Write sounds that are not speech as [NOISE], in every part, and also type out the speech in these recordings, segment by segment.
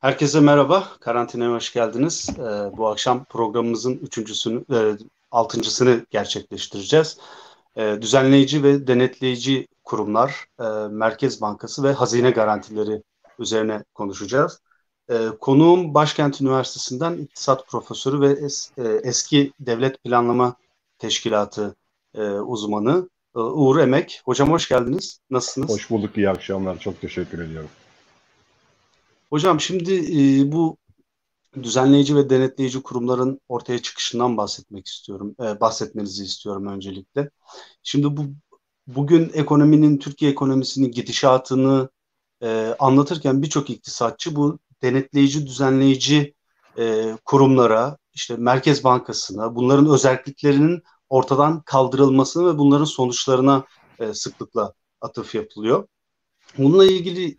Herkese merhaba. Karantinaya hoş geldiniz. Ee, bu akşam programımızın üçüncüsünü, e, altıncısını gerçekleştireceğiz. E, düzenleyici ve denetleyici kurumlar, e, Merkez Bankası ve hazine garantileri üzerine konuşacağız. E, konuğum Başkent Üniversitesi'nden iktisat profesörü ve es, e, eski Devlet Planlama Teşkilatı e, uzmanı e, Uğur Emek. Hocam hoş geldiniz. Nasılsınız? Hoş bulduk. İyi akşamlar. Çok teşekkür ediyorum. Hocam şimdi e, bu düzenleyici ve denetleyici kurumların ortaya çıkışından bahsetmek istiyorum. E, bahsetmenizi istiyorum öncelikle. Şimdi bu bugün ekonominin Türkiye ekonomisinin gidişatını e, anlatırken birçok iktisatçı bu denetleyici, düzenleyici e, kurumlara, işte Merkez Bankası'na, bunların özelliklerinin ortadan kaldırılmasını ve bunların sonuçlarına e, sıklıkla atıf yapılıyor. Bununla ilgili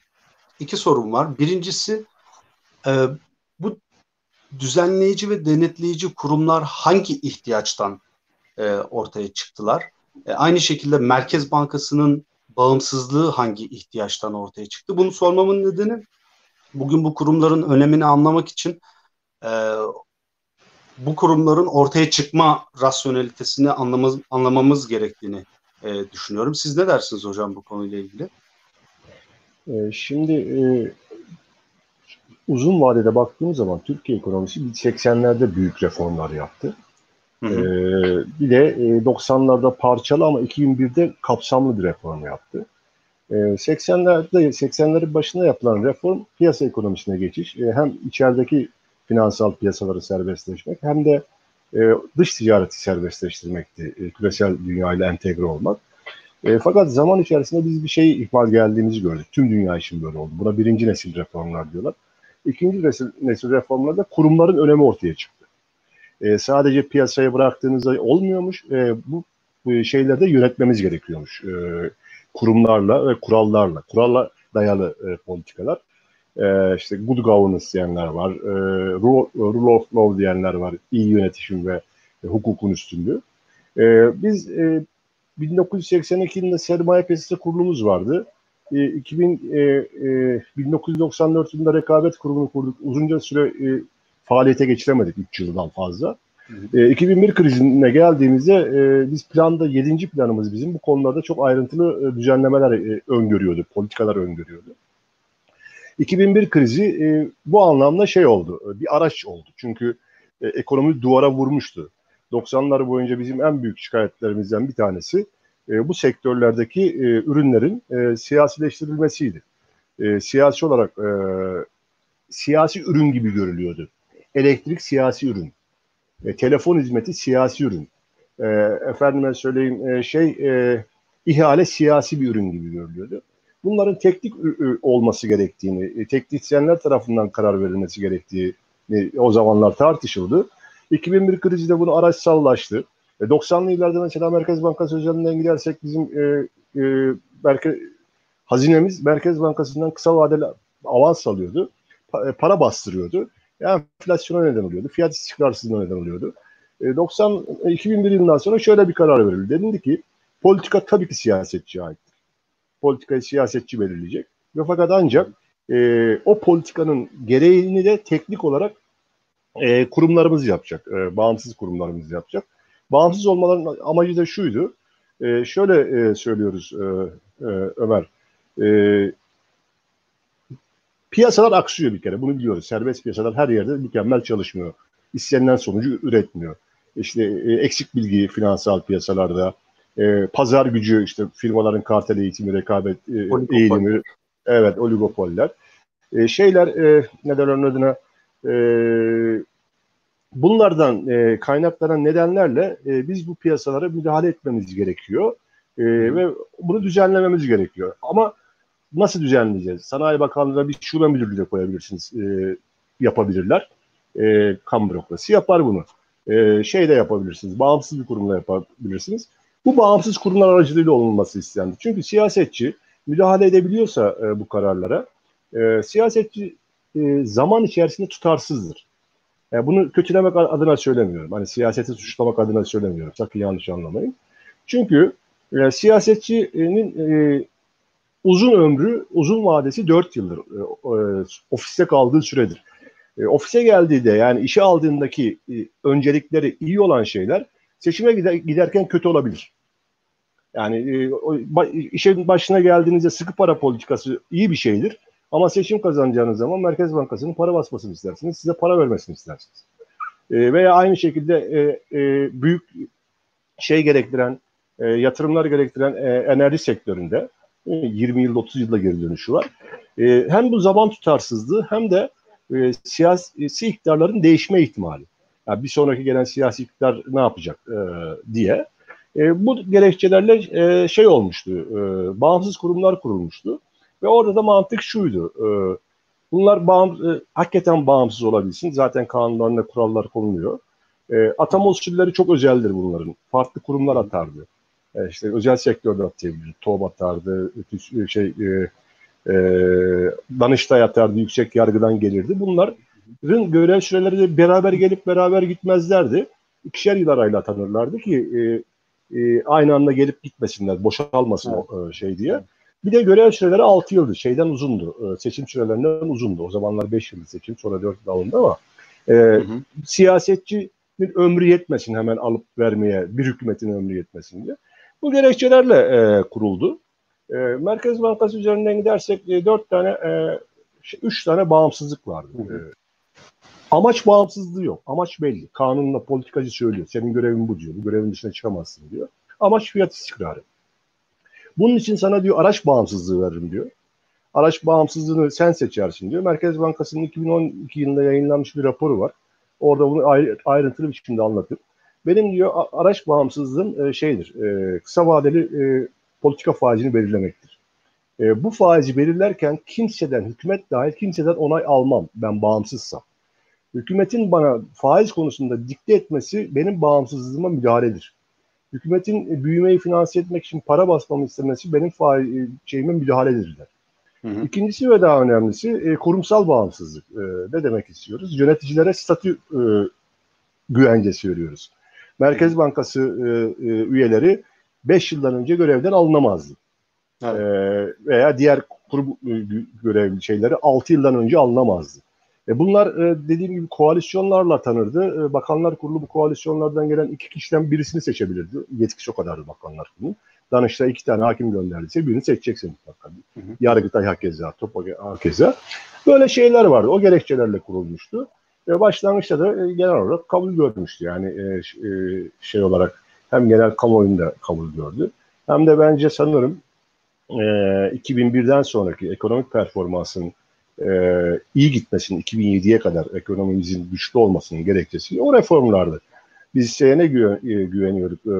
iki sorum var. Birincisi e, bu düzenleyici ve denetleyici kurumlar hangi ihtiyaçtan e, ortaya çıktılar? E, aynı şekilde Merkez Bankası'nın bağımsızlığı hangi ihtiyaçtan ortaya çıktı? Bunu sormamın nedeni bugün bu kurumların önemini anlamak için e, bu kurumların ortaya çıkma rasyonelitesini anlamamız, anlamamız gerektiğini e, düşünüyorum. Siz ne dersiniz hocam bu konuyla ilgili? Ee, şimdi e, uzun vadede baktığımız zaman Türkiye ekonomisi 80'lerde büyük reformlar yaptı. Hı hı. Ee, bir de 90'larda e, parçalı ama 2001'de kapsamlı bir reform yaptı. 80'lerde ee, 80'lerin başında yapılan reform piyasa ekonomisine geçiş. hem içerideki finansal piyasaları serbestleşmek hem de e, dış ticareti serbestleştirmekti. küresel dünyayla entegre olmak. E, fakat zaman içerisinde biz bir şey ihmal geldiğimizi gördük. Tüm dünya için böyle oldu. Buna birinci nesil reformlar diyorlar. İkinci nesil, nesil reformlarda kurumların önemi ortaya çıktı. E, sadece piyasaya bıraktığınızda olmuyormuş. E, bu, bu şeylerde yönetmemiz gerekiyormuş. E, kurumlarla ve kurallarla. Kuralla dayalı e, politikalar. E, işte good governance diyenler var. E, rule of law diyenler var. İyi yönetişim ve e, hukukun üstünlüğü. E, biz e, 1982 yılında sermaye piyasası kurulumuz vardı. E, 2000, e, e, 1994 yılında rekabet kurumunu kurduk. Uzunca süre e, faaliyete geçiremedik 3 yıldan fazla. E, 2001 krizine geldiğimizde e, biz planda 7. planımız bizim bu konularda çok ayrıntılı e, düzenlemeler e, öngörüyordu, politikalar öngörüyordu. 2001 krizi e, bu anlamda şey oldu, bir araç oldu. Çünkü e, ekonomi duvara vurmuştu. 90'lar boyunca bizim en büyük şikayetlerimizden bir tanesi e, bu sektörlerdeki e, ürünlerin e, siyasileştirilmesiydi. E, siyasi olarak e, siyasi ürün gibi görülüyordu. Elektrik siyasi ürün. E, telefon hizmeti siyasi ürün. E, efendime söyleyeyim e, şey e, ihale siyasi bir ürün gibi görülüyordu. Bunların teknik olması gerektiğini, e, teknisyenler tarafından karar verilmesi gerektiği o zamanlar tartışıldı. 2001 krizi de bunu araçsallaştı. E, 90'lı yıllarda mesela Merkez Bankası özelinden gidersek bizim e, e, merke, hazinemiz Merkez Bankası'ndan kısa vadeli avans alıyordu. Pa, e, para bastırıyordu. Yani enflasyona neden oluyordu. Fiyat istikrarsızlığına neden oluyordu. E, 90 2001 yılından sonra şöyle bir karar verildi. Denildi ki politika tabii ki siyasetçiye aittir. Politikayı siyasetçi belirleyecek. Ve fakat ancak e, o politikanın gereğini de teknik olarak e, kurumlarımız yapacak. E, bağımsız kurumlarımız yapacak. Bağımsız olmaların amacı da şuydu. E, şöyle e, söylüyoruz e, e, Ömer. E, piyasalar aksıyor bir kere. Bunu biliyoruz. Serbest piyasalar her yerde mükemmel çalışmıyor. İstenilen sonucu üretmiyor. İşte e, eksik bilgi finansal piyasalarda, e, pazar gücü işte firmaların kartel eğitimi, rekabet e, eğilimi, evet oligopoller. E, şeyler e, ne derler adına e, bunlardan e, kaynaklanan nedenlerle e, biz bu piyasalara müdahale etmemiz gerekiyor e, ve bunu düzenlememiz gerekiyor. Ama nasıl düzenleyeceğiz? Sanayi Bakanlığı'na bir şube müdürlüğü de koyabilirsiniz, e, yapabilirler. E, kamu bürokrasi yapar bunu. E, şey de yapabilirsiniz, bağımsız bir kurumla yapabilirsiniz. Bu bağımsız kurumlar aracılığıyla olunması istendi. Çünkü siyasetçi müdahale edebiliyorsa e, bu kararlara, e, siyasetçi e, zaman içerisinde tutarsızdır. Yani bunu kötülemek adına söylemiyorum. Hani siyaseti suçlamak adına söylemiyorum. Sakın yanlış anlamayın. Çünkü e, siyasetçinin e, uzun ömrü, uzun vadesi 4 yıldır e, e, ofiste kaldığı süredir. E, ofise geldiğinde yani işe aldığındaki e, öncelikleri iyi olan şeyler seçime gider, giderken kötü olabilir. Yani e, ba, işin başına geldiğinizde sıkı para politikası iyi bir şeydir. Ama seçim kazanacağınız zaman Merkez Bankası'nın para basmasını istersiniz. Size para vermesini istersiniz. E, veya aynı şekilde e, e, büyük şey gerektiren, e, yatırımlar gerektiren e, enerji sektöründe e, 20 yıl 30 yılda geri dönüşü var. E, hem bu zaman tutarsızlığı hem de e, siyasi iktidarların değişme ihtimali. Yani bir sonraki gelen siyasi iktidar ne yapacak e, diye. E, bu gerekçelerle e, şey olmuştu, e, bağımsız kurumlar kurulmuştu. Ve orada da mantık şuydu, e, bunlar bağım, e, hakikaten bağımsız olabilsin. Zaten kanunlarında kurallar konuluyor. E, atama usulleri çok özeldir bunların. Farklı kurumlar atardı. E, işte özel sektörde atayabilir. TOB atardı, şey, e, e, Danıştay atardı, yüksek yargıdan gelirdi. Bunların görev süreleri de beraber gelip beraber gitmezlerdi. İkişer yıl arayla atanırlardı ki e, e, aynı anda gelip gitmesinler, boşalmasın evet. o e, şey diye. Bir de görev süreleri 6 yıldı. Şeyden uzundu. E, seçim sürelerinden uzundu. O zamanlar 5 yıldı seçim, sonra 4 yıl alındı ama e, hı hı. siyasetçinin ömrü yetmesin hemen alıp vermeye, bir hükümetin ömrü yetmesin diye. Bu gerekçelerle e, kuruldu. E, Merkez Bankası üzerinden gidersek e, 4 tane, e, 3 tane bağımsızlık vardı. Hı hı. E, amaç bağımsızlığı yok. Amaç belli. Kanunla politikacı söylüyor. Senin görevin bu diyor. Bu görevin dışına çıkamazsın diyor. Amaç fiyat istikrarı. Bunun için sana diyor araç bağımsızlığı veririm diyor. Araç bağımsızlığını sen seçersin diyor. Merkez Bankası'nın 2012 yılında yayınlanmış bir raporu var. Orada bunu ayrıntılı bir şekilde anlatır. Benim diyor araç bağımsızlığım e, şeydir, e, kısa vadeli e, politika faizini belirlemektir. Bu faizi belirlerken kimseden, hükümet dahil kimseden onay almam ben bağımsızsam. Hükümetin bana faiz konusunda dikte etmesi benim bağımsızlığıma müdahaledir hükümetin e, büyümeyi finanse etmek için para basmamı istemesi benim faiz e, şeyime müdahaledir der. Hı hı. İkincisi ve daha önemlisi e, kurumsal bağımsızlık. E, ne demek istiyoruz? Yöneticilere statü e, güvencesi veriyoruz. Merkez Bankası e, e, üyeleri 5 yıldan önce görevden alınamazdı. Evet. E, veya diğer kurum e, görevli şeyleri 6 yıldan önce alınamazdı. E bunlar e, dediğim gibi koalisyonlarla tanırdı. E, Bakanlar Kurulu bu koalisyonlardan gelen iki kişiden birisini seçebilirdi. Yetkisi o kadardı Bakanlar Kurulu. Danıştay iki tane hakim gönderdiyse birini seçeceksin mutlaka. Yargıtay hakeza, Topa hakeza. Böyle şeyler vardı. O gerekçelerle kurulmuştu. Ve başlangıçta da e, genel olarak kabul görmüştü. Yani e, e, şey olarak hem genel kamuoyunda kabul gördü. Hem de bence sanırım e, 2001'den sonraki ekonomik performansın e, iyi gitmesinin 2007'ye kadar ekonomimizin güçlü olmasının gerekçesi o reformlardı. Biz şeye ne güven, e, güveniyorduk? E,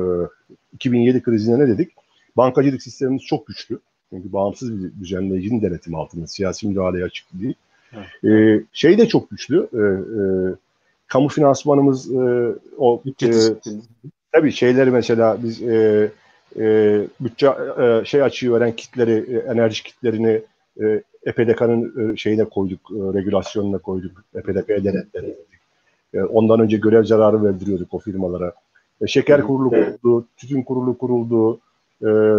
2007 krizinde ne dedik? Bankacılık sistemimiz çok güçlü. Çünkü bağımsız bir düzenleyicinin denetimi altında siyasi müdahaleye açık değil. E, şey de çok güçlü. E, e, kamu finansmanımız e, o e, tabii şeyleri mesela biz e, e, bütçe e, şey açığı veren kitleri, e, enerji kitlerini e, EPDK'nın e, şeyine koyduk, e, regülasyonuna koyduk. EPDK'ya denetledik. E, ondan önce görev zararı verdiriyorduk o firmalara. Şeker kurulu kuruldu, tütün kurulu kuruldu.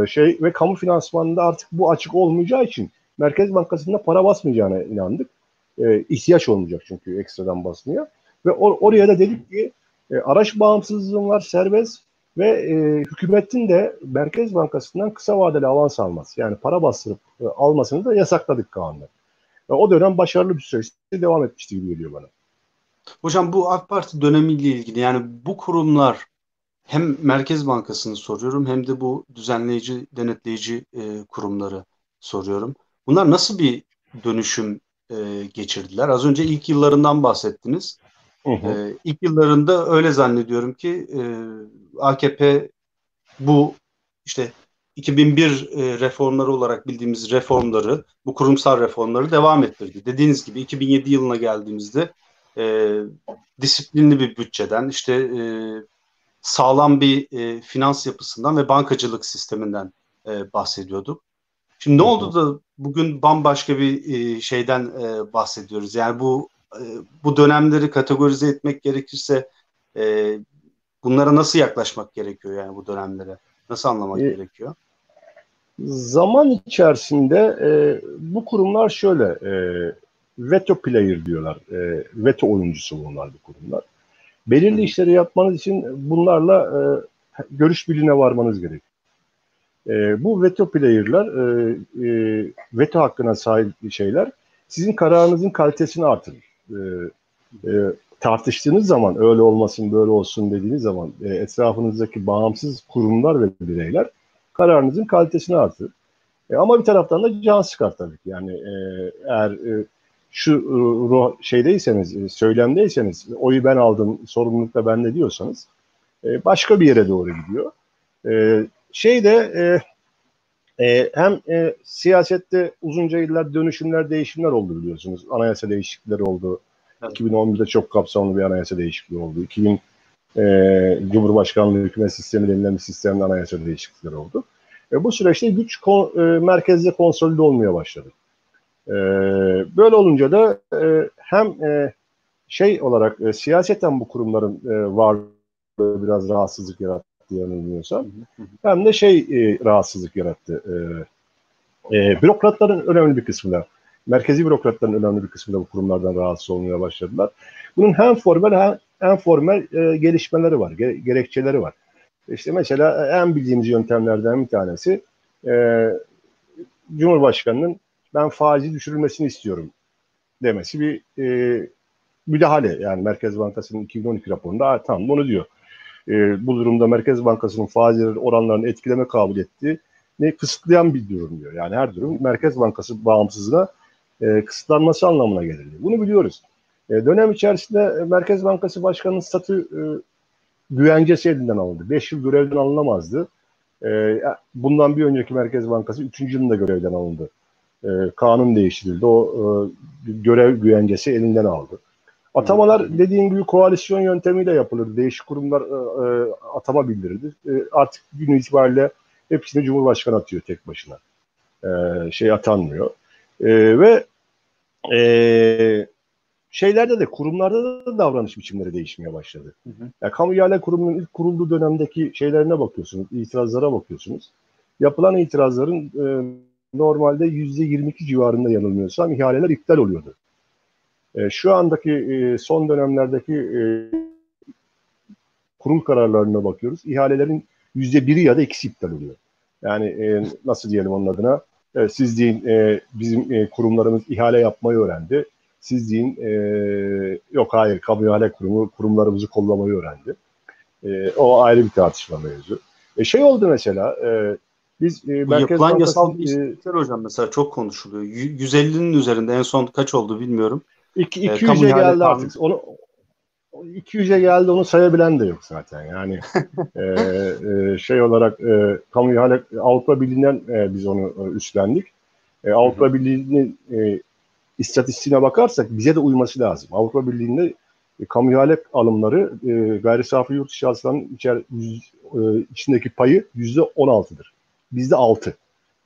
Şey ve kamu finansmanında artık bu açık olmayacağı için Merkez Bankası'nda para basmayacağına inandık. İhtiyaç olmayacak çünkü ekstradan basmaya. Ve or- oraya da dedik ki araç bağımsızlığım var serbest ve e, hükümetin de Merkez Bankası'ndan kısa vadeli avans alması yani para bastırıp e, almasını da yasakladık kanunda. E, o dönem başarılı bir süreçte devam etmişti gibi geliyor bana. Hocam bu AK Parti dönemiyle ilgili yani bu kurumlar hem Merkez Bankası'nı soruyorum hem de bu düzenleyici, denetleyici e, kurumları soruyorum. Bunlar nasıl bir dönüşüm e, geçirdiler? Az önce ilk yıllarından bahsettiniz. Hı hı. E, ilk yıllarında öyle zannediyorum ki e, AKP bu işte 2001 e, reformları olarak bildiğimiz reformları, bu kurumsal reformları devam ettirdi. Dediğiniz gibi 2007 yılına geldiğimizde e, disiplinli bir bütçeden, işte e, sağlam bir e, finans yapısından ve bankacılık sisteminden e, bahsediyorduk. Şimdi ne oldu da bugün bambaşka bir e, şeyden e, bahsediyoruz? Yani bu e, bu dönemleri kategorize etmek gerekirse e, bunlara nasıl yaklaşmak gerekiyor yani bu dönemlere? Nasıl anlamak e, gerekiyor? Zaman içerisinde e, bu kurumlar şöyle e, veto player diyorlar. E, veto oyuncusu bunlar bu kurumlar. Belirli işleri yapmanız için bunlarla e, görüş birliğine varmanız gerekiyor. E, bu veto player'lar, e, e, veto hakkına sahip şeyler sizin kararınızın kalitesini artırır. E, e, tartıştığınız zaman öyle olmasın böyle olsun dediğiniz zaman e, etrafınızdaki bağımsız kurumlar ve bireyler kararınızın kalitesini artırır. E, ama bir taraftan da can sıkar tabii ki. Yani e, eğer e, şu e, ruh şeydeyseniz, e, söylemdeyseniz, oyu ben aldım, sorumluluk da bende diyorsanız başka bir yere doğru gidiyor. E, şeyde e, hem e, siyasette uzunca yıllar dönüşümler, değişimler oldu biliyorsunuz. Anayasa değişiklikleri oldu. Evet. 2011'de çok kapsamlı bir anayasa değişikliği oldu. 2000 e, Cumhurbaşkanlığı hükümet sistemi denilen bir sistemde anayasa değişiklikleri oldu. E, bu süreçte güç kon, e, merkezde konsolide olmaya başladı. E, böyle olunca da e, hem e, şey olarak e, siyaseten bu kurumların e, varlığı biraz rahatsızlık yarattı yanılmıyorsam hem de şey e, rahatsızlık yarattı. E, e, bürokratların önemli bir kısmı da merkezi bürokratların önemli bir kısmı da bu kurumlardan rahatsız olmaya başladılar. Bunun hem formel hem, hem formel e, gelişmeleri var, ge, gerekçeleri var. İşte mesela en bildiğimiz yöntemlerden bir tanesi e, Cumhurbaşkanı'nın ben faizi düşürülmesini istiyorum demesi bir e, müdahale. Yani Merkez Bankası'nın 2012 raporunda tam bunu diyor. E, bu durumda Merkez Bankası'nın faiz oranlarını etkileme kabiliyeti ne kısıtlayan bir durum diyor. Yani her durum Merkez Bankası bağımsızlığına e, kısıtlanması anlamına gelir. Bunu biliyoruz. E, dönem içerisinde Merkez Bankası Başkanı'nın statü e, güvencesi elinden alındı. 5 yıl görevden alınamazdı. E, bundan bir önceki Merkez Bankası 3. yılında görevden alındı. E, kanun değiştirildi. O e, görev güvencesi elinden aldı. Atamalar dediğim gibi koalisyon yöntemiyle yapılır. Değişik kurumlar e, e, atama bildirirdi. E, artık gün itibariyle hepsini Cumhurbaşkanı atıyor tek başına. E, şey atanmıyor. E, ve e, şeylerde de kurumlarda da davranış biçimleri değişmeye başladı. Hı hı. Yani kamu ihale kurumunun ilk kurulduğu dönemdeki şeylerine bakıyorsunuz, itirazlara bakıyorsunuz. Yapılan itirazların e, normalde yüzde 22 civarında yanılmıyorsam ihaleler iptal oluyordu. E, şu andaki e, son dönemlerdeki e, kurul kararlarına bakıyoruz. İhalelerin yüzde biri ya da ikisi iptal oluyor. Yani e, nasıl diyelim onun adına? E, siz deyin e, bizim e, kurumlarımız ihale yapmayı öğrendi. Siz deyin e, yok hayır kamu ihale kurumu kurumlarımızı kollamayı öğrendi. E, o ayrı bir tartışma mevzu. E, şey oldu mesela e, biz e, Merkez Yapılan Bankası, yasal e, hocam mesela çok konuşuluyor. 150'nin üzerinde en son kaç oldu bilmiyorum. 200'e geldi artık. Onu 200'e geldi onu sayabilen de yok zaten. Yani [LAUGHS] e, e, şey olarak e, kamu ihale Avrupa Birliği'nden e, biz onu e, üstlendik. E, Avrupa Birliği'nin e, istatistiğine bakarsak bize de uyması lazım. Avrupa Birliği'nde e, kamu ihale alımları e, gayri safi yurt dışı hasılanın içer, yüz, e, içindeki payı yüzde 16'dır. Bizde 6.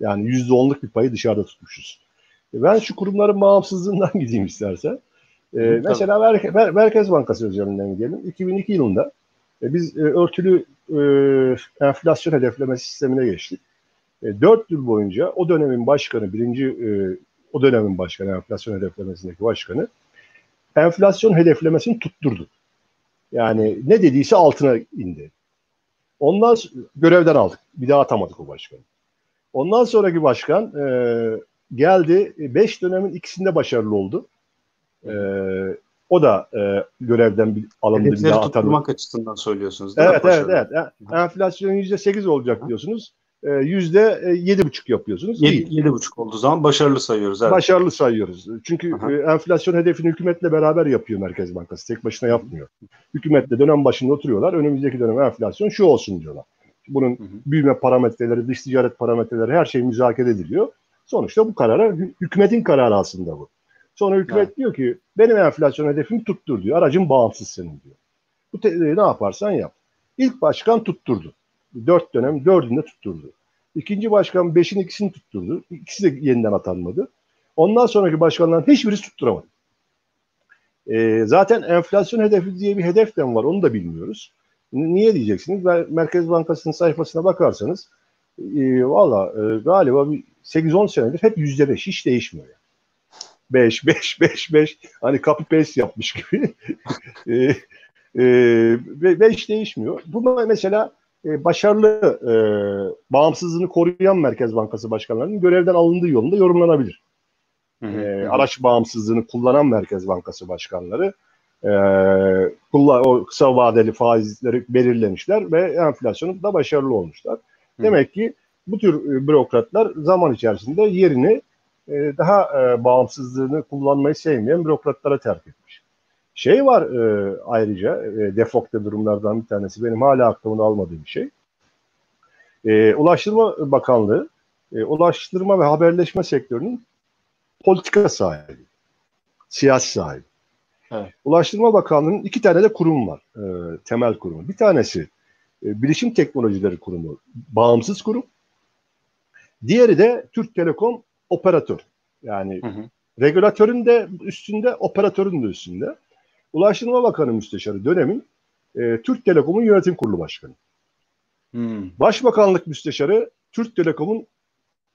Yani yüzde 10'luk bir payı dışarıda tutmuşuz. E, ben şu kurumların bağımsızlığından [LAUGHS] gideyim istersen. E, mesela Mer Mer Merkez Bankası üzerinden gidelim. 2002 yılında e, biz e, örtülü e, enflasyon hedefleme sistemine geçtik. E, 4 yıl boyunca o dönemin başkanı, birinci e, o dönemin başkanı, enflasyon hedeflemesindeki başkanı enflasyon hedeflemesini tutturdu. Yani ne dediyse altına indi. Ondan görevden aldık. Bir daha atamadık o başkanı. Ondan sonraki başkan e, geldi. Beş dönemin ikisinde başarılı oldu. E, o da e, görevden bir alındı. Hedefleri bir tutturmak açısından söylüyorsunuz değil evet, mi? Evet, evet. Enflasyon yüzde sekiz olacak diyorsunuz. E, yüzde e, yedi buçuk yapıyorsunuz. Yedi, yedi buçuk olduğu zaman başarılı sayıyoruz. Evet. Başarılı sayıyoruz. Çünkü Aha. E, enflasyon hedefini hükümetle beraber yapıyor Merkez Bankası. Tek başına yapmıyor. Hükümetle dönem başında oturuyorlar. Önümüzdeki dönem enflasyon şu olsun diyorlar. Bunun hı hı. büyüme parametreleri, dış ticaret parametreleri her şey müzakere ediliyor. Sonuçta bu karara hükümetin kararı aslında bu. Sonra hükümet evet. diyor ki benim enflasyon hedefimi tuttur diyor. Aracın bağımsız senin diyor. Bu te- ne yaparsan yap. İlk başkan tutturdu. Dört dönem dördünde tutturdu. İkinci başkan beşin ikisini tutturdu. İkisi de yeniden atanmadı. Ondan sonraki başkanların hiçbirisi tutturamadı. E, zaten enflasyon hedefi diye bir hedef de var. Onu da bilmiyoruz. Niye diyeceksiniz? Merkez Bankası'nın sayfasına bakarsanız e, valla e, galiba 8-10 senedir hep %5 hiç değişmiyor. Yani. 5, 5, 5, 5 hani copy paste yapmış gibi. [LAUGHS] e, e, 5 değişmiyor. Bu mesela e, başarılı e, bağımsızlığını koruyan Merkez Bankası başkanlarının görevden alındığı yolunda yorumlanabilir. Hı hı. E, araç bağımsızlığını kullanan Merkez Bankası başkanları e, o kısa vadeli faizleri belirlemişler ve enflasyonu da başarılı olmuşlar. Hı. Demek ki bu tür e, bürokratlar zaman içerisinde yerini e, daha e, bağımsızlığını kullanmayı sevmeyen bürokratlara terk etmiş. Şey var ayrıca defokte durumlardan bir tanesi benim hala aklımda almadığım bir şey. Ulaştırma Bakanlığı ulaştırma ve haberleşme sektörünün politika sahibi, siyasi sahibi. Evet. Ulaştırma Bakanlığı'nın iki tane de kurum var, e, temel kurumu. Bir tanesi e, Bilişim Teknolojileri Kurumu, bağımsız kurum. Diğeri de Türk Telekom Operatör. Yani hı hı. regülatörün de üstünde, operatörün de üstünde. Ulaştırma Bakanı Müsteşarı dönemin e, Türk Telekom'un yönetim kurulu başkanı. Hmm. Başbakanlık Müsteşarı Türk Telekom'un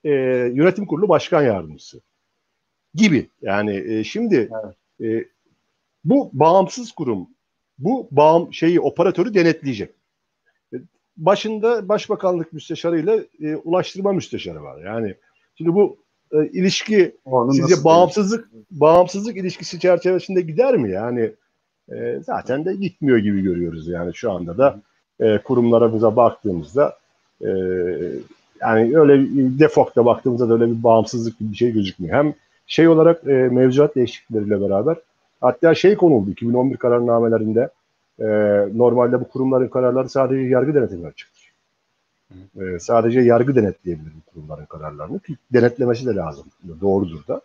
e, yönetim kurulu başkan yardımcısı gibi. Yani e, şimdi evet. e, bu bağımsız kurum bu bağım şeyi operatörü denetleyecek. Başında Başbakanlık Müsteşarı ile e, Ulaştırma Müsteşarı var. Yani şimdi bu e, ilişki Onu sizce bağımsızlık değil? bağımsızlık ilişkisi çerçevesinde gider mi? Yani e, zaten de gitmiyor gibi görüyoruz yani şu anda da e, kurumlarımıza baktığımızda e, yani öyle defokta baktığımızda da öyle bir bağımsızlık gibi bir şey gözükmüyor. Hem şey olarak e, mevzuat değişiklikleriyle beraber hatta şey konuldu 2011 kararnamelerinde e, normalde bu kurumların kararları sadece yargı denetimine açıktır. E, sadece yargı denetleyebilir bu kurumların kararlarını. Denetlemesi de lazım. Doğrudur da.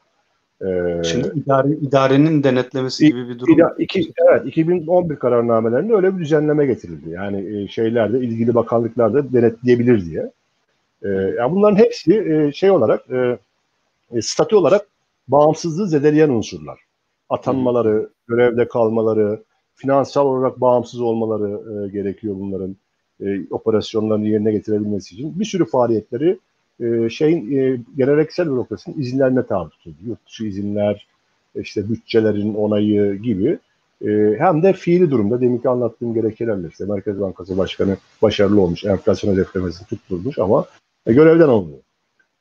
Ee, Şimdi idare, idarenin denetlemesi gibi bir durum. İda, iki, evet 2011 kararnamelerinde öyle bir düzenleme getirildi. Yani e, şeylerde ilgili bakanlıklar da denetleyebilir diye. E, yani bunların hepsi e, şey olarak e, e, statü olarak bağımsızlığı zedeleyen unsurlar. Atanmaları, görevde kalmaları, finansal olarak bağımsız olmaları e, gerekiyor bunların e, operasyonlarını yerine getirebilmesi için. Bir sürü faaliyetleri e, şeyin e, geleneksel bürokrasinin izinlerine tabi tutuldu. Yurt dışı izinler, işte bütçelerin onayı gibi e, hem de fiili durumda deminki anlattığım gerekçelerle işte Merkez Bankası Başkanı başarılı olmuş, enflasyon hedeflemesini tutturmuş ama e, görevden alınıyor.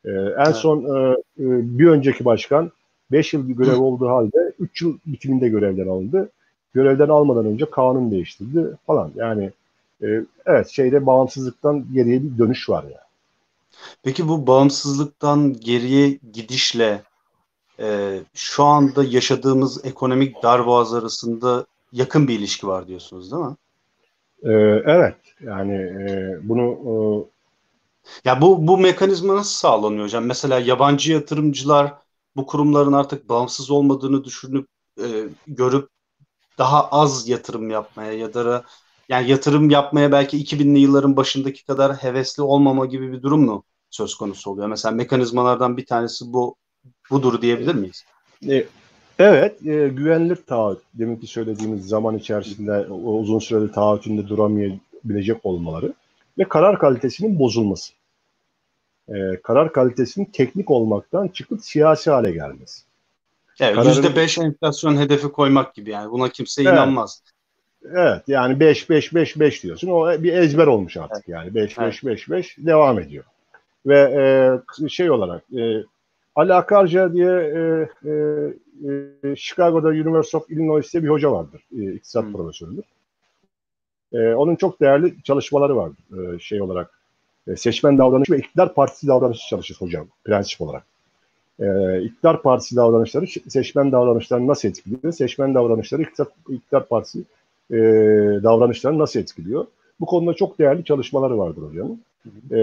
E, en evet. son e, e, bir önceki başkan 5 yıl bir görev [LAUGHS] olduğu halde 3 yıl bitiminde görevden alındı. Görevden almadan önce kanun değiştirdi falan. Yani e, evet şeyde bağımsızlıktan geriye bir dönüş var yani. Peki bu bağımsızlıktan geriye gidişle e, şu anda yaşadığımız ekonomik darboğaz arasında yakın bir ilişki var diyorsunuz değil mi? Ee, evet. Yani e, bunu e... ya bu bu mekanizma nasıl sağlanıyor hocam? Mesela yabancı yatırımcılar bu kurumların artık bağımsız olmadığını düşünüp e, görüp daha az yatırım yapmaya ya da yani yatırım yapmaya belki 2000'li yılların başındaki kadar hevesli olmama gibi bir durum mu söz konusu oluyor? Mesela mekanizmalardan bir tanesi bu budur diyebilir miyiz? E, evet, e, güvenilir taahhüt. Deminki söylediğimiz zaman içerisinde uzun süreli taahhütünde duramayabilecek olmaları ve karar kalitesinin bozulması. E, karar kalitesinin teknik olmaktan çıkıp siyasi hale gelmesi. Evet, Kararın... beş enflasyon hedefi koymak gibi yani. Buna kimse evet. inanmaz. Evet yani 5 5 5 5 diyorsun. O bir ezber olmuş artık evet. yani. 5 5 5 5 devam ediyor. Ve e, şey olarak e, Ali Akarca diye e, e, e, Chicago'da University of Illinois'te bir hoca vardır. E, iktisat hmm. profesörüdür. E, onun çok değerli çalışmaları vardır e, şey olarak. E, seçmen davranışı ve iktidar partisi davranışı çalışır hocam prensip olarak. E, iktidar partisi davranışları seçmen davranışlarını nasıl etkiliyor? Seçmen davranışları iktidar, iktidar partisi e, davranışlarını nasıl etkiliyor? Bu konuda çok değerli çalışmaları vardır hocam. E,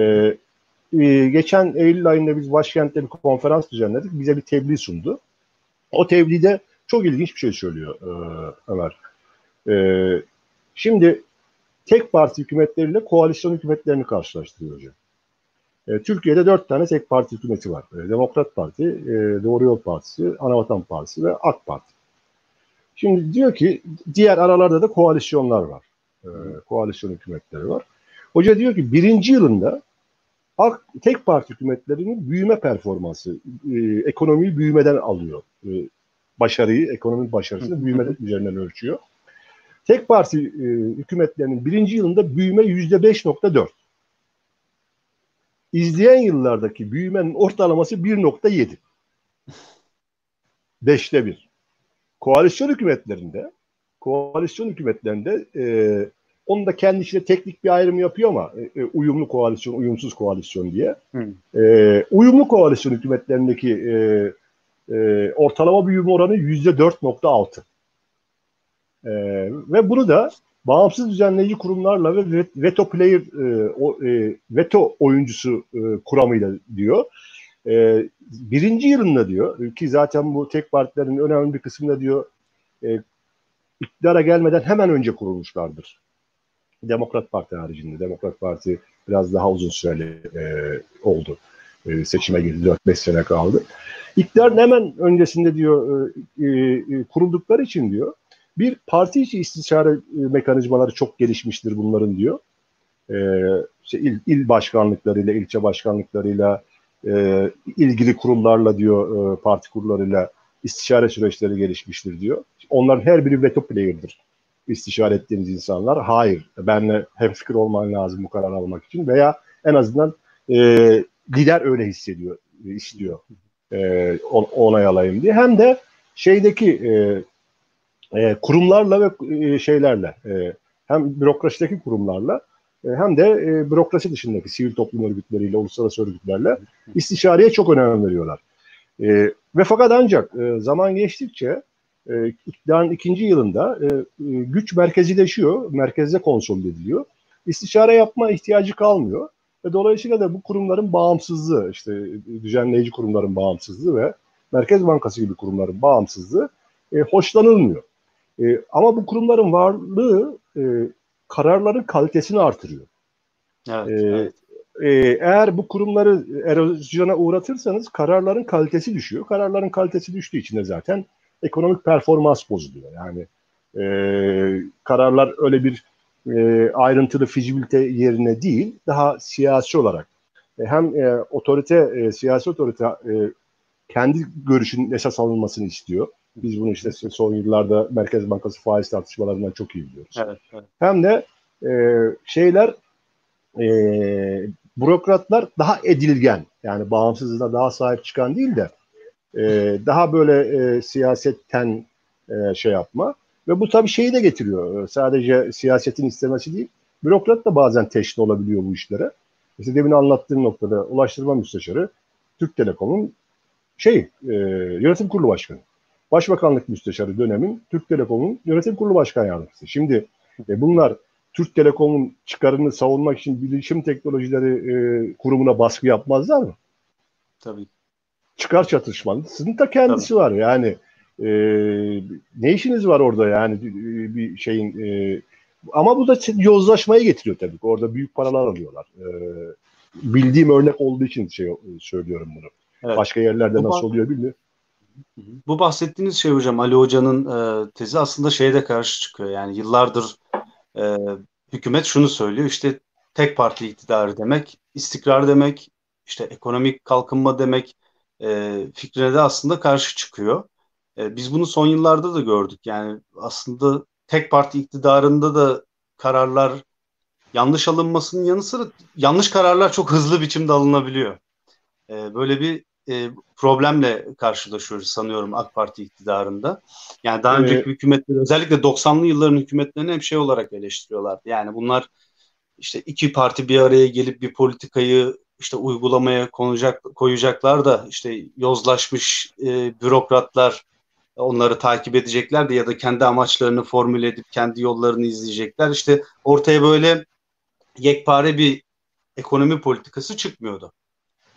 e, geçen Eylül ayında biz başkentte bir konferans düzenledik. Bize bir tebliğ sundu. O tebliğde çok ilginç bir şey söylüyor e, Ömer. E, şimdi tek parti hükümetleriyle koalisyon hükümetlerini karşılaştırıyor hocam. E, Türkiye'de dört tane tek parti hükümeti var. E, Demokrat Parti, e, Doğru Yol Partisi, Anavatan Partisi ve AK Parti. Şimdi diyor ki diğer aralarda da koalisyonlar var. E, koalisyon hükümetleri var. Hoca diyor ki birinci yılında tek parti hükümetlerinin büyüme performansı, e, ekonomiyi büyümeden alıyor. E, başarıyı, ekonomik başarısını büyüme üzerinden ölçüyor. Tek parti e, hükümetlerinin birinci yılında büyüme yüzde beş nokta dört. İzleyen yıllardaki büyümenin ortalaması 1.7. [LAUGHS] Beşte bir. Koalisyon hükümetlerinde koalisyon hükümetlerinde e, onun da kendi içinde teknik bir ayrım yapıyor ama e, e, uyumlu koalisyon, uyumsuz koalisyon diye. E, uyumlu koalisyon hükümetlerindeki e, e, ortalama büyüme oranı yüzde 4.6. E, ve bunu da bağımsız düzenleyici kurumlarla ve veto player e, o, e, veto oyuncusu e, kuramıyla diyor. E, birinci yılında diyor ki zaten bu tek partilerin önemli bir kısmında diyor e, iktidara gelmeden hemen önce kurulmuşlardır. Demokrat Parti haricinde. Demokrat Parti biraz daha uzun süreli e, oldu. E, seçime girdi. 4-5 sene kaldı. İktidarın hemen öncesinde diyor e, e, kuruldukları için diyor bir parti içi istişare e, mekanizmaları çok gelişmiştir bunların diyor. E, işte il, il başkanlıklarıyla, ilçe başkanlıklarıyla, e, ilgili kurumlarla diyor e, parti kurullarıyla istişare süreçleri gelişmiştir diyor. Onların her biri veto player'dır istişare ettiğiniz insanlar. Hayır, benle hemfikir olman lazım bu karar almak için veya en azından e, lider öyle hissediyor, istiyor e, onay alayım diye. Hem de şeydeki e, e, kurumlarla ve e, şeylerle e, hem bürokrasideki kurumlarla e, hem de e, bürokrasi dışındaki sivil toplum örgütleriyle, uluslararası örgütlerle istişareye çok önem veriyorlar. E, ve fakat ancak e, zaman geçtikçe e, iktidarın ikinci yılında e, e, güç merkezileşiyor, merkezde konsolide ediliyor. İstişare yapma ihtiyacı kalmıyor. Ve dolayısıyla da bu kurumların bağımsızlığı, işte düzenleyici kurumların bağımsızlığı ve Merkez Bankası gibi kurumların bağımsızlığı e, hoşlanılmıyor. E, ama bu kurumların varlığı e, kararların kalitesini artırıyor. Evet, e, evet. E, eğer bu kurumları erozyona uğratırsanız kararların kalitesi düşüyor. Kararların kalitesi düştüğü için de zaten ekonomik performans bozuluyor. Yani e, kararlar öyle bir e, ayrıntılı fizibilite yerine değil, daha siyasi olarak e, hem e, otorite, e, siyasi otorite e, kendi görüşünün esas alınmasını istiyor. Biz bunu işte son yıllarda Merkez Bankası faiz tartışmalarından çok iyi biliyoruz. Evet, evet. Hem de e, şeyler e, bürokratlar daha edilgen yani bağımsızlığına daha sahip çıkan değil de e, daha böyle e, siyasetten e, şey yapma ve bu tabii şeyi de getiriyor. Sadece siyasetin istemesi değil. Bürokrat da bazen teşne olabiliyor bu işlere. İşte demin anlattığım noktada Ulaştırma Müsteşarı Türk Telekom'un şey e, yönetim kurulu başkanı. Başbakanlık Müsteşarı dönemin Türk Telekom'un yönetim kurulu başkan yardımcısı. Şimdi e, bunlar Türk Telekom'un çıkarını savunmak için bilişim teknolojileri e, kurumuna baskı yapmazlar mı? Tabii çıkar çatışmanın da kendisi Tabii. var. Yani e, ne işiniz var orada yani bir şeyin e, ama bu da yozlaşmayı getiriyor tabii. Orada büyük paralar alıyorlar. E, bildiğim örnek olduğu için şey söylüyorum bunu. Evet. Başka yerlerde bu nasıl oluyor bilmiyorum. Bu bahsettiğiniz şey hocam Ali Hoca'nın e, tezi aslında şeyde karşı çıkıyor. Yani yıllardır e, hükümet şunu söylüyor işte tek parti iktidarı demek, istikrar demek, işte ekonomik kalkınma demek, e, fikrine de aslında karşı çıkıyor. E, biz bunu son yıllarda da gördük. Yani aslında tek parti iktidarında da kararlar yanlış alınmasının yanı sıra yanlış kararlar çok hızlı biçimde alınabiliyor. E, böyle bir e, problemle karşılaşıyoruz sanıyorum AK Parti iktidarında. Yani daha önceki evet. hükümetleri özellikle 90'lı yılların hükümetlerini hep şey olarak eleştiriyorlardı. Yani bunlar işte iki parti bir araya gelip bir politikayı işte uygulamaya konacak koyacaklar da işte yozlaşmış e, bürokratlar onları takip edecekler de ya da kendi amaçlarını formüle edip kendi yollarını izleyecekler. İşte ortaya böyle yekpare bir ekonomi politikası çıkmıyordu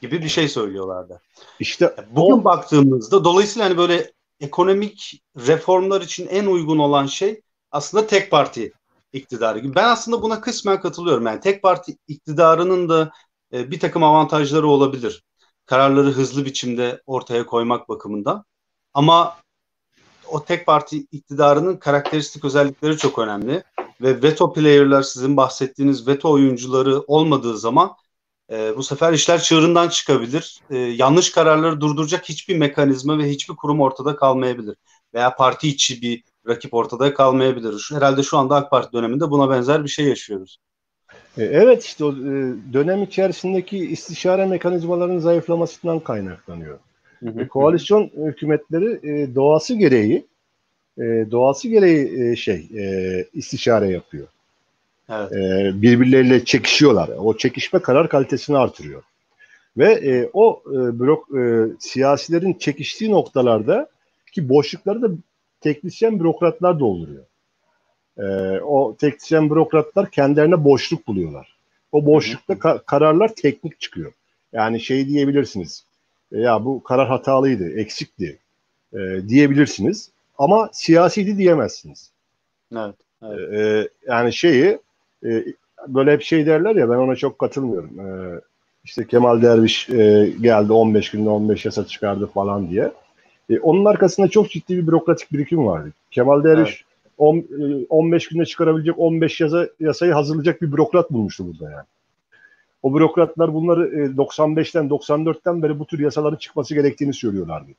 gibi bir şey söylüyorlardı. İşte bugün o... baktığımızda dolayısıyla hani böyle ekonomik reformlar için en uygun olan şey aslında tek parti iktidarı gibi. Ben aslında buna kısmen katılıyorum. Yani tek parti iktidarının da e, bir takım avantajları olabilir. Kararları hızlı biçimde ortaya koymak bakımından. Ama o tek parti iktidarının karakteristik özellikleri çok önemli. Ve veto player'lar sizin bahsettiğiniz veto oyuncuları olmadığı zaman e, bu sefer işler çığırından çıkabilir. E, yanlış kararları durduracak hiçbir mekanizma ve hiçbir kurum ortada kalmayabilir. Veya parti içi bir rakip ortada kalmayabilir. Herhalde şu anda AK Parti döneminde buna benzer bir şey yaşıyoruz. E, evet işte o e, dönem içerisindeki istişare mekanizmalarının zayıflamasından kaynaklanıyor. Hı hı. E, koalisyon hükümetleri doğası gereği doğası gereği şey istişare yapıyor. Evet. Birbirleriyle çekişiyorlar. O çekişme karar kalitesini artırıyor. Ve o blok siyasilerin çekiştiği noktalarda ki boşlukları da teknisyen bürokratlar dolduruyor. E, o teknisyen bürokratlar kendilerine boşluk buluyorlar. O boşlukta ka- kararlar teknik çıkıyor. Yani şey diyebilirsiniz. E, ya bu karar hatalıydı, eksikti e, diyebilirsiniz. Ama siyasiydi diyemezsiniz. Evet. evet. E, yani şeyi e, böyle hep şey derler ya ben ona çok katılmıyorum. E, işte Kemal Derviş e, geldi 15 günde 15 yasa çıkardı falan diye. E, onun arkasında çok ciddi bir bürokratik birikim vardı. Kemal Derviş evet. 15 günde çıkarabilecek 15 yasa, yasayı hazırlayacak bir bürokrat bulmuştu burada yani. O bürokratlar bunları 95'ten 94'ten beri bu tür yasaların çıkması gerektiğini söylüyorlardı.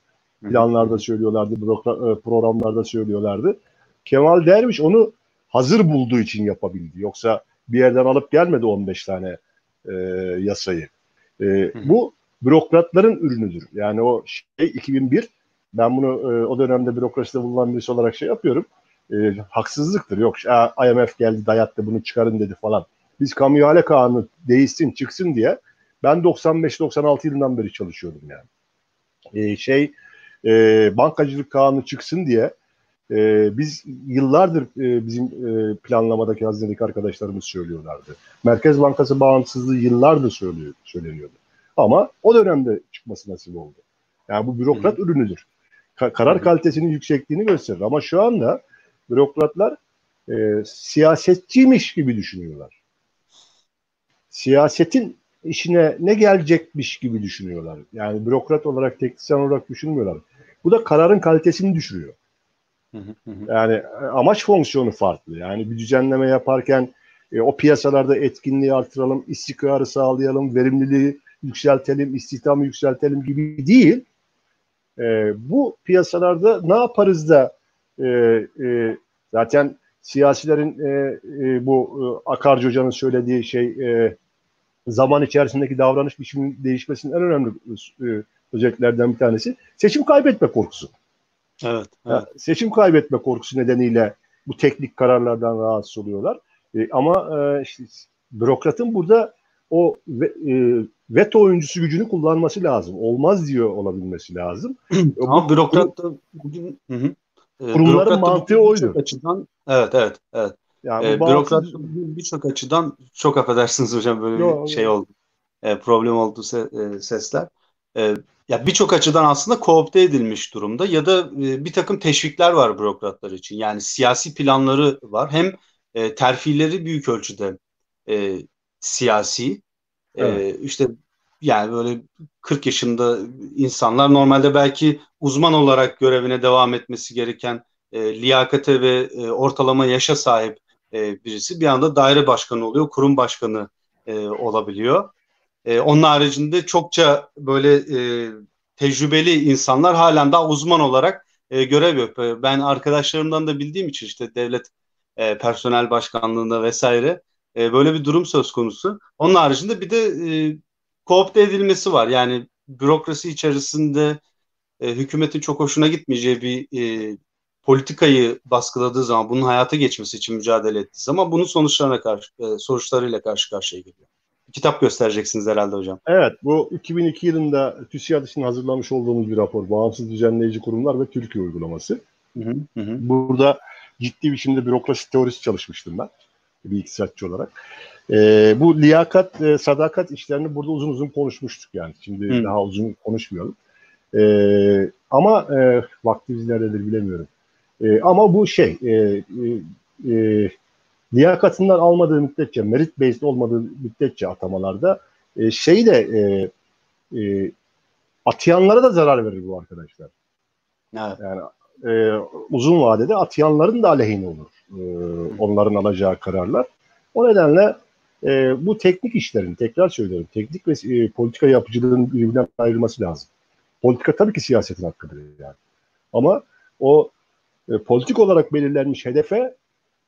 Planlarda söylüyorlardı, e, programlarda söylüyorlardı. Kemal Derviş onu hazır bulduğu için yapabildi. Yoksa bir yerden alıp gelmedi 15 tane e, yasayı. E, bu bürokratların ürünüdür. Yani o şey 2001 ben bunu e, o dönemde bürokraside bulunan birisi olarak şey yapıyorum e, haksızlıktır. Yok IMF geldi dayattı bunu çıkarın dedi falan. Biz kamu ihale kanunu değişsin çıksın diye ben 95-96 yılından beri çalışıyordum yani. E, şey e, bankacılık kanunu çıksın diye e, biz yıllardır e, bizim e, planlamadaki hazinedeki arkadaşlarımız söylüyorlardı. Merkez Bankası bağımsızlığı yıllardır söylüyor, söyleniyordu. Ama o dönemde çıkması nasip oldu. Yani bu bürokrat Hı. ürünüdür. Ka- karar kalitesinin yüksekliğini gösterir. Ama şu anda bürokratlar e, siyasetçiymiş gibi düşünüyorlar. Siyasetin işine ne gelecekmiş gibi düşünüyorlar. Yani bürokrat olarak, teknisyen olarak düşünmüyorlar. Bu da kararın kalitesini düşürüyor. Yani e, amaç fonksiyonu farklı. Yani bir düzenleme yaparken e, o piyasalarda etkinliği artıralım, istikrarı sağlayalım, verimliliği yükseltelim, istihdamı yükseltelim gibi değil. E, bu piyasalarda ne yaparız da e, e, zaten siyasilerin e, e, bu e, Akarcı Hoca'nın söylediği şey e, zaman içerisindeki davranış biçiminin değişmesinin en önemli e, özelliklerden bir tanesi seçim kaybetme korkusu. Evet. evet. Seçim kaybetme korkusu nedeniyle bu teknik kararlardan rahatsız oluyorlar. E, ama e, işte, bürokratın burada o ve, e, veto oyuncusu gücünü kullanması lazım. Olmaz diyor olabilmesi lazım. Ama bürokrat da bugün hı hı. Ee, Kurumların mantığı oydu. Açıdan, evet evet evet. Yani bağımsız... Bürokrat birçok açıdan çok affedersiniz hocam böyle Yo, bir şey oldu. E, problem oldu se, e, sesler. E, ya birçok açıdan aslında koopte edilmiş durumda ya da e, bir takım teşvikler var bürokratlar için. Yani siyasi planları var. Hem e, terfileri büyük ölçüde e, siyasi. E, evet. E, işte yani böyle 40 yaşında insanlar normalde belki uzman olarak görevine devam etmesi gereken e, liyakate ve e, ortalama yaşa sahip e, birisi bir anda daire başkanı oluyor, kurum başkanı e, olabiliyor. E, onun haricinde çokça böyle e, tecrübeli insanlar halen daha uzman olarak e, görev yapıyor. Ben arkadaşlarımdan da bildiğim için işte devlet e, personel başkanlığında vesaire e, böyle bir durum söz konusu. Onun haricinde bir de e, koopte edilmesi var. Yani bürokrasi içerisinde e, hükümetin çok hoşuna gitmeyeceği bir e, politikayı baskıladığı zaman bunun hayata geçmesi için mücadele ettiği zaman bunun sonuçlarına karşı e, sonuçlarıyla karşı karşıya geliyor. Kitap göstereceksiniz herhalde hocam. Evet bu 2002 yılında TÜSİAD için hazırlamış olduğumuz bir rapor. Bağımsız Düzenleyici Kurumlar ve Türkiye Uygulaması. Hı hı hı. Burada ciddi biçimde bürokrasi teorisi çalışmıştım ben bir iktisatçı olarak. E, bu liyakat, e, sadakat işlerini burada uzun uzun konuşmuştuk yani. Şimdi Hı. daha uzun konuşmayalım. E, ama e, vaktimiz nerededir bilemiyorum. E, ama bu şey, e, e, e, liyakatından almadığı müddetçe, merit based olmadığı müddetçe atamalarda e, şey de e, e, atayanlara da zarar verir bu arkadaşlar. Evet. Yani e, uzun vadede atayanların da aleyhine olur. E, onların alacağı kararlar. O nedenle e, bu teknik işlerin, tekrar söylüyorum, teknik ve e, politika yapıcılığının birbirinden ayrılması lazım. Politika tabii ki siyasetin hakkıdır yani. Ama o e, politik olarak belirlenmiş hedefe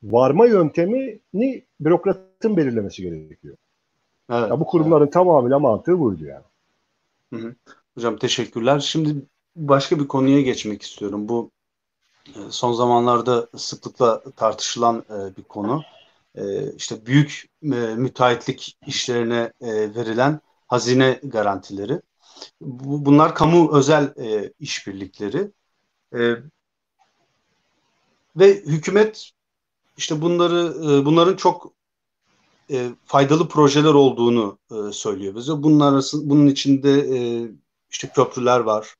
varma yöntemini bürokratın belirlemesi gerekiyor. Evet, ya bu kurumların evet. tamamıyla mantığı buydu yani. Hı hı. Hocam teşekkürler. Şimdi başka bir konuya geçmek istiyorum. Bu e, son zamanlarda sıklıkla tartışılan e, bir konu. E, işte büyük müteahhitlik işlerine verilen hazine garantileri. Bunlar kamu özel işbirlikleri. Ve hükümet işte bunları bunların çok faydalı projeler olduğunu söylüyor bize. Bunun arasında bunun içinde işte köprüler var,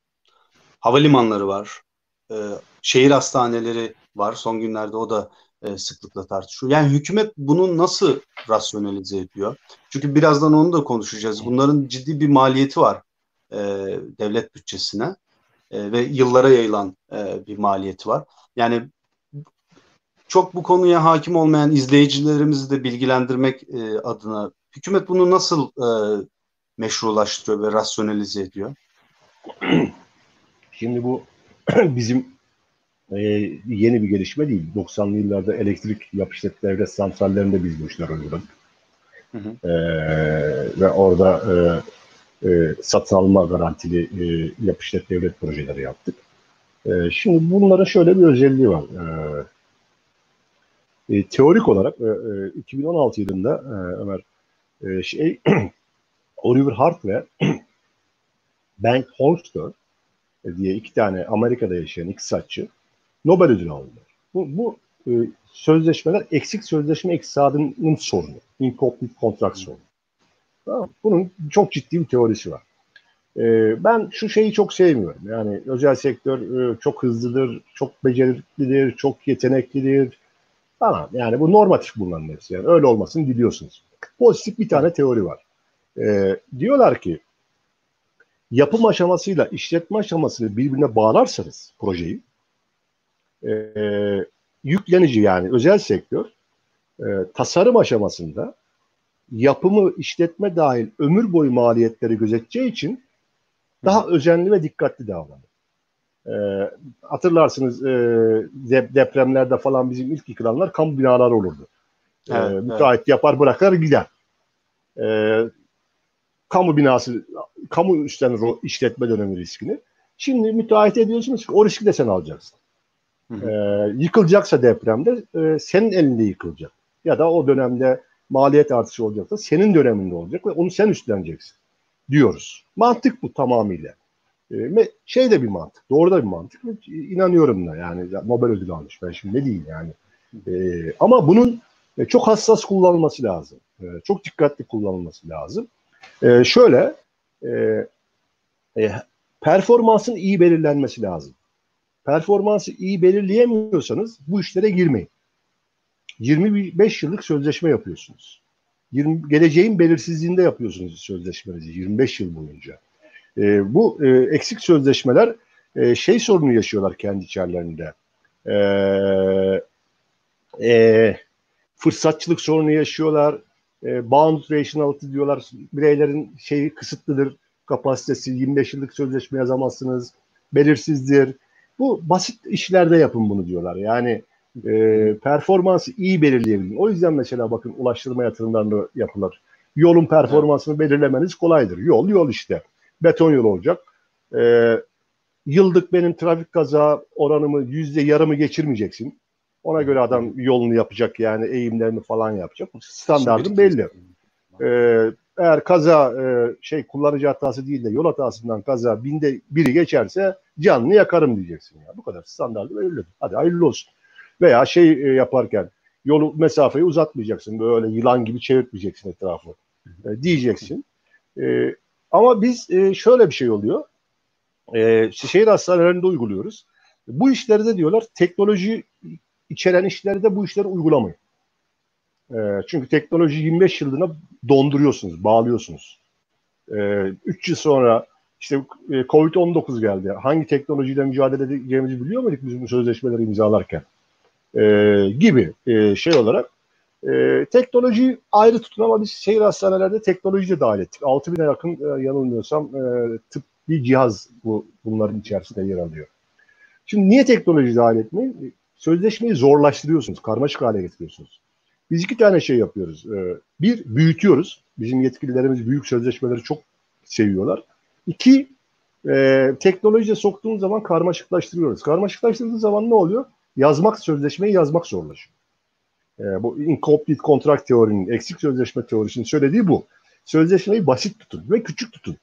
havalimanları var, e, şehir hastaneleri var. Son günlerde o da e, sıklıkla tartışıyor. Yani hükümet bunu nasıl rasyonalize ediyor? Çünkü birazdan onu da konuşacağız. Bunların ciddi bir maliyeti var e, devlet bütçesine e, ve yıllara yayılan e, bir maliyeti var. Yani çok bu konuya hakim olmayan izleyicilerimizi de bilgilendirmek e, adına hükümet bunu nasıl e, meşrulaştırıyor ve rasyonalize ediyor? [CLEARS THROAT] Şimdi bu [CLEARS THROAT] bizim e, yeni bir gelişme değil. 90'lı yıllarda elektrik yapışlet devlet santrallerinde biz bu işler uyguladık. E, ve orada e, e, satın alma garantili e, yapışlet devlet projeleri yaptık. E, şimdi bunların şöyle bir özelliği var. E, e, teorik olarak e, 2016 e, yılında e, Ömer e, şey [CLEARS THROAT] Oliver Hart ve [CLEARS THROAT] Bank Holster diye iki tane Amerika'da yaşayan iktisatçı Nobel ödülü aldılar. Bu, bu e, sözleşmeler eksik sözleşme iktisadının sorunu. Incomplete contract sorunu. Tamam. Bunun çok ciddi bir teorisi var. E, ben şu şeyi çok sevmiyorum. Yani özel sektör e, çok hızlıdır, çok beceriklidir, çok yeteneklidir. Tamam yani bu normatif bunların hepsi. Yani öyle olmasını diliyorsunuz. Pozitif bir tane teori var. E, diyorlar ki yapım aşamasıyla işletme aşamasını birbirine bağlarsanız projeyi e, yüklenici yani özel sektör e, tasarım aşamasında yapımı işletme dahil ömür boyu maliyetleri gözeteceği için daha özenli ve dikkatli davranır. E, hatırlarsınız e, depremlerde falan bizim ilk yıkılanlar kamu binaları olurdu. E, evet, e, müteahhit evet. yapar bırakır gider. E, kamu binası, kamu üstlenir o işletme dönemi riskini. Şimdi müteahhit ediyorsunuz ki o riski de sen alacaksın. Hı hı. Ee, yıkılacaksa depremde e, senin elinde yıkılacak. Ya da o dönemde maliyet artışı olacaksa senin döneminde olacak ve onu sen üstleneceksin diyoruz. Mantık bu tamamıyla. Ee, şey de bir mantık, doğru da bir mantık. İnanıyorum da yani Nobel ödülü almış ben şimdi ne diyeyim yani. Ee, ama bunun e, çok hassas kullanılması lazım. Ee, çok dikkatli kullanılması lazım. E, şöyle e, e, performansın iyi belirlenmesi lazım. Performansı iyi belirleyemiyorsanız bu işlere girmeyin. 25 yıllık sözleşme yapıyorsunuz. 20, geleceğin belirsizliğinde yapıyorsunuz sözleşmenizi 25 yıl boyunca. E, bu e, eksik sözleşmeler e, şey sorunu yaşıyorlar kendi içerilerinde. E, e, fırsatçılık sorunu yaşıyorlar e, bound rationality diyorlar. Bireylerin şeyi kısıtlıdır. Kapasitesi 25 yıllık sözleşme yazamazsınız. Belirsizdir. Bu basit işlerde yapın bunu diyorlar. Yani e, performansı iyi belirleyebilin. O yüzden mesela bakın ulaştırma yatırımlarını yapılır. Yolun performansını belirlemeniz kolaydır. Yol yol işte. Beton yol olacak. E, yıllık benim trafik kaza oranımı yüzde yarımı geçirmeyeceksin. Ona göre adam yolunu yapacak yani eğimlerini falan yapacak. Standartın belli. Ee, eğer kaza e, şey kullanıcı hatası değil de yol hatasından kaza binde biri geçerse canını yakarım diyeceksin ya. Bu kadar standartı belirli. Hadi hayırlı olsun. Veya şey e, yaparken yolu mesafeyi uzatmayacaksın. Böyle yılan gibi çevirtmeyeceksin etrafı. E, diyeceksin. E, ama biz e, şöyle bir şey oluyor. E, şehir hastanelerinde uyguluyoruz. Bu işlerde diyorlar teknoloji içeren işlerde bu işleri uygulamayın. E, çünkü teknoloji 25 yılına donduruyorsunuz, bağlıyorsunuz. 3 e, yıl sonra işte e, Covid-19 geldi. Hangi teknolojiyle mücadele edeceğimizi biliyor muyduk biz bu sözleşmeleri imzalarken? E, gibi e, şey olarak E, teknoloji ayrı tutun ama biz şehir hastanelerde teknolojiyi de dahil ettik. 6000'e yakın e, yanılmıyorsam e, tıbbi cihaz bu bunların içerisinde yer alıyor. Şimdi niye teknoloji dahil etmeyi? Sözleşmeyi zorlaştırıyorsunuz, karmaşık hale getiriyorsunuz. Biz iki tane şey yapıyoruz. E, bir, büyütüyoruz. Bizim yetkililerimiz büyük sözleşmeleri çok seviyorlar. İki, e, teknolojiye soktuğumuz zaman karmaşıklaştırıyoruz. Karmaşıklaştırdığımız zaman ne oluyor? Yazmak, sözleşmeyi yazmak zorlaşıyor. E, bu incomplete contract teorinin, eksik sözleşme teorisinin söylediği bu. Sözleşmeyi basit tutun ve küçük tutun.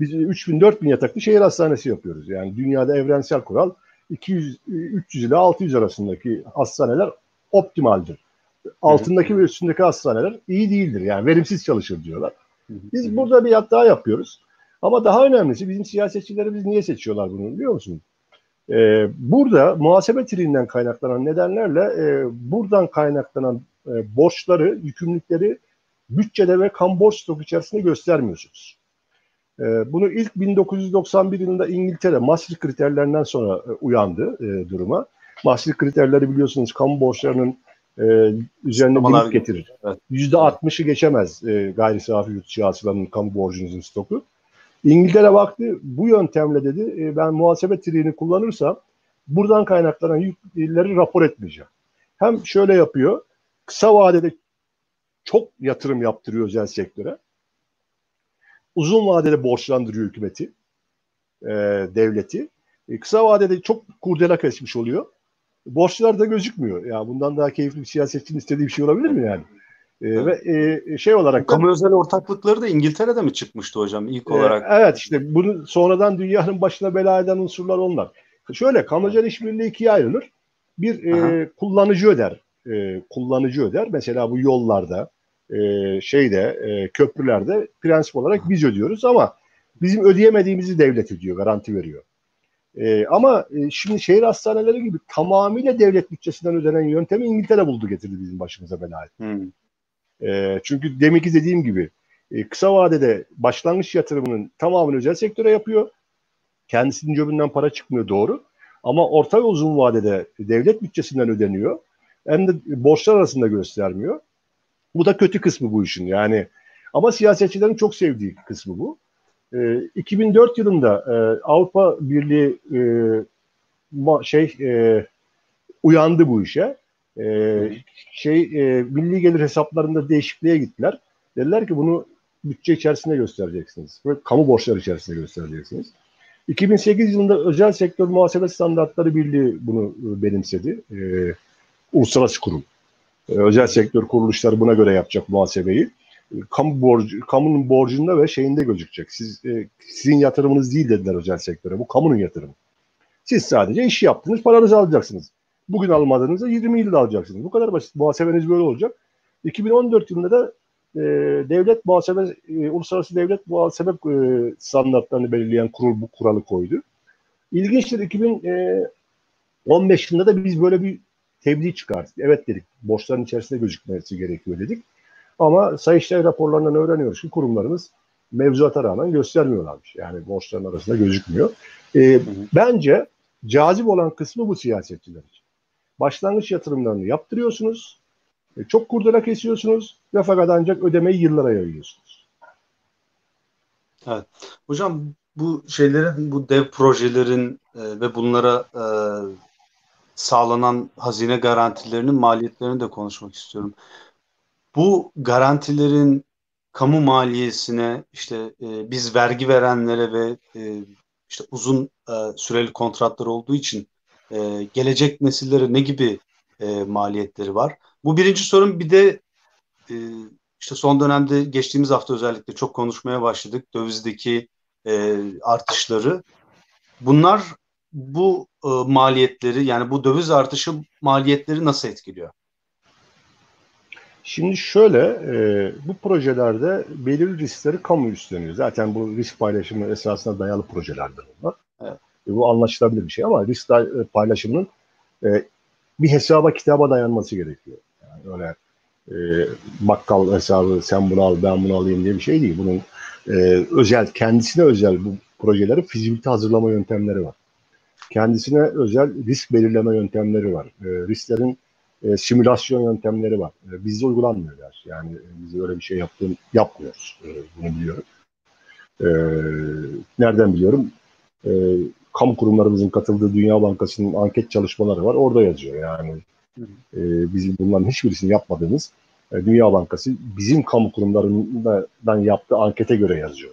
Biz 3000-4000 yataklı şehir hastanesi yapıyoruz. Yani dünyada evrensel kural 200 300 ile 600 arasındaki hastaneler optimaldir. Altındaki ve üstündeki hastaneler iyi değildir. Yani verimsiz çalışır diyorlar. Biz burada bir yat daha yapıyoruz. Ama daha önemlisi bizim siyasetçilerimiz niye seçiyorlar bunu biliyor musunuz? Ee, burada muhasebe trilinden kaynaklanan nedenlerle e, buradan kaynaklanan e, borçları, yükümlülükleri bütçede ve kan borç stok içerisinde göstermiyorsunuz. E, bunu ilk 1991 yılında İngiltere Maastricht kriterlerinden sonra e, uyandı e, duruma. Maastricht kriterleri biliyorsunuz kamu borçlarının e, üzerine limit getirir. Evet. %60'ı geçemez e, gayri safi yurt dışı hasılanın kamu borcunuzun stoku. İngiltere baktı bu yöntemle dedi e, ben muhasebe triğini kullanırsam buradan kaynaklanan yükleri rapor etmeyeceğim. Hem şöyle yapıyor kısa vadede çok yatırım yaptırıyor özel sektöre. Uzun vadede borçlandırıyor hükümeti, e, devleti. E, kısa vadede çok kurdela kesmiş oluyor. Borçlar da gözükmüyor. Ya bundan daha keyifli bir siyasetçinin istediği bir şey olabilir mi yani? E, evet. Ve e, şey olarak kamu özel ortaklıkları da İngiltere'de mi çıkmıştı hocam ilk olarak? E, evet işte bunu sonradan dünyanın başına bela eden unsurlar onlar. Şöyle kamu özel işbirliği ikiye ayrılır. Bir e, kullanıcı öder. E, kullanıcı öder. Mesela bu yollarda, e, şeyde, e, köprülerde prensip olarak biz ödüyoruz ama bizim ödeyemediğimizi devlet ödüyor, garanti veriyor. E, ama e, şimdi şehir hastaneleri gibi tamamıyla devlet bütçesinden ödenen yöntemi İngiltere buldu getirdi bizim başımıza belayı. Hmm. E, çünkü deminki dediğim gibi e, kısa vadede başlangıç yatırımının tamamını özel sektöre yapıyor. Kendisinin cebinden para çıkmıyor doğru. Ama orta ve uzun vadede devlet bütçesinden ödeniyor. Hem de borçlar arasında göstermiyor. Bu da kötü kısmı bu işin. Yani ama siyasetçilerin çok sevdiği kısmı bu. E, 2004 yılında e, Avrupa Birliği e, ma, şey e, uyandı bu işe. E, şey e, milli gelir hesaplarında değişikliğe gittiler. Dediler ki bunu bütçe içerisinde göstereceksiniz. Ve kamu borçları içerisinde göstereceksiniz. 2008 yılında özel sektör muhasebe standartları birliği bunu e, benimsedi. E, uluslararası kurum. E, özel sektör kuruluşları buna göre yapacak muhasebeyi. E, kamu borcu, kamunun borcunda ve şeyinde gözükecek. Siz e, sizin yatırımınız değil dediler özel sektöre. Bu kamunun yatırımı. Siz sadece iş yaptınız, paranızı alacaksınız. Bugün almadığınızda 20 yılda alacaksınız. Bu kadar basit. Muhasebeniz böyle olacak. 2014 yılında da e, devlet muhasebe, e, uluslararası devlet muhasebe e, standartlarını belirleyen kurul bu kuralı koydu. İlginçtir 2015 yılında da biz böyle bir tebliğ çıkarttık. Evet dedik borçların içerisinde gözükmesi gerekiyor dedik. Ama Sayıştay raporlarından öğreniyoruz ki kurumlarımız mevzuata rağmen göstermiyorlarmış. Yani borçların arasında gözükmüyor. E. Bence cazip olan kısmı bu siyasetçiler için. Başlangıç yatırımlarını yaptırıyorsunuz. E, çok kurdela kesiyorsunuz ve fakat ancak ödemeyi yıllara yayıyorsunuz. Evet. Hocam bu şeylerin, bu dev projelerin e, ve bunlara e, sağlanan hazine garantilerinin maliyetlerini de konuşmak istiyorum. Bu garantilerin kamu maliyesine işte e, biz vergi verenlere ve e, işte uzun e, süreli kontratlar olduğu için e, gelecek nesillere ne gibi e, maliyetleri var? Bu birinci sorun bir de e, işte son dönemde geçtiğimiz hafta özellikle çok konuşmaya başladık dövizdeki e, artışları. Bunlar bu e, maliyetleri yani bu döviz artışı maliyetleri nasıl etkiliyor? Şimdi şöyle, e, bu projelerde belirli riskleri kamu üstleniyor. Zaten bu risk paylaşımı esasına dayalı projelerdir bunlar. Evet. E, bu anlaşılabilir bir şey ama risk e, paylaşımının e, bir hesaba kitaba dayanması gerekiyor. Yani öyle e, bakkal hesabı sen bunu al ben bunu alayım diye bir şey değil. Bunun e, özel, kendisine özel bu projelerin fizibilite hazırlama yöntemleri var. Kendisine özel risk belirleme yöntemleri var. E, risklerin e, simülasyon yöntemleri var. E, bizde uygulanmıyorlar. Yani e, biz öyle bir şey yaptığım, yapmıyoruz. E, bunu biliyorum. E, nereden biliyorum? E, kamu kurumlarımızın katıldığı Dünya Bankası'nın anket çalışmaları var. Orada yazıyor yani. E, bizim bunların hiçbirisini yapmadığımız e, Dünya Bankası bizim kamu kurumlarından yaptığı ankete göre yazıyor.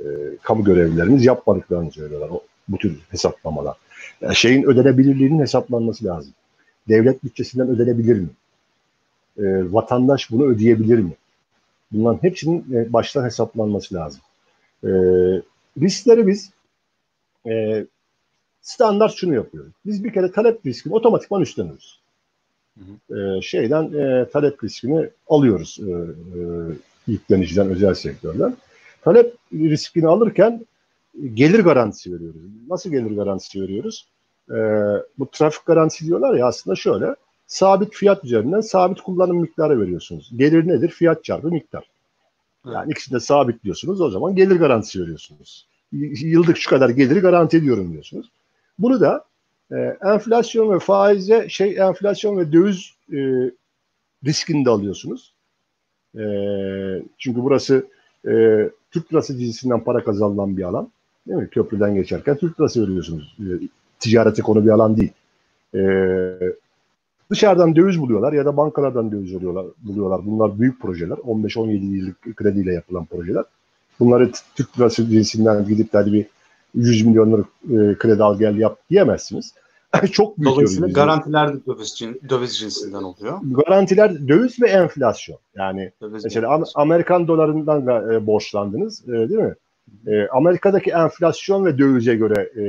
E, kamu görevlilerimiz yapmadıklarını söylüyorlar. O, bu tür hesaplamalar. Yani şeyin ödenebilirliğinin hesaplanması lazım. Devlet bütçesinden ödenebilir mi? E, vatandaş bunu ödeyebilir mi? Bunların hepsinin e, baştan hesaplanması lazım. E, riskleri biz e, standart şunu yapıyoruz. Biz bir kere talep riskini otomatikman üstleniyoruz. Hı hı. E, şeyden e, talep riskini alıyoruz e, e, yükleniciden, özel sektörden. Talep riskini alırken gelir garantisi veriyoruz. Nasıl gelir garantisi veriyoruz? E, bu trafik garantisi diyorlar ya aslında şöyle. Sabit fiyat üzerinden sabit kullanım miktarı veriyorsunuz. Gelir nedir? Fiyat çarpı miktar. Yani ikisini de sabitliyorsunuz. O zaman gelir garantisi veriyorsunuz. Yıllık şu kadar geliri garanti ediyorum diyorsunuz. Bunu da e, enflasyon ve faize şey enflasyon ve döviz e, riskini de alıyorsunuz. E, çünkü burası e, Türk lirası cinsinden para kazanılan bir alan. Değil mi? Köprüden geçerken Türk lirası veriyorsunuz. E, ticarete konu bir alan değil. E, dışarıdan döviz buluyorlar ya da bankalardan döviz buluyorlar. buluyorlar. Bunlar büyük projeler. 15-17 yıllık krediyle yapılan projeler. Bunları Türk lirası cinsinden gidip de bir 100 milyon lira e, kredi al gel yap diyemezsiniz. [LAUGHS] Çok büyük Dolayısıyla garantiler de döviz, cin, döviz cinsinden oluyor. Garantiler döviz ve enflasyon. Yani döviz mesela Am- Amerikan dolarından da e, borçlandınız e, değil mi? E, Amerika'daki enflasyon ve dövize göre e,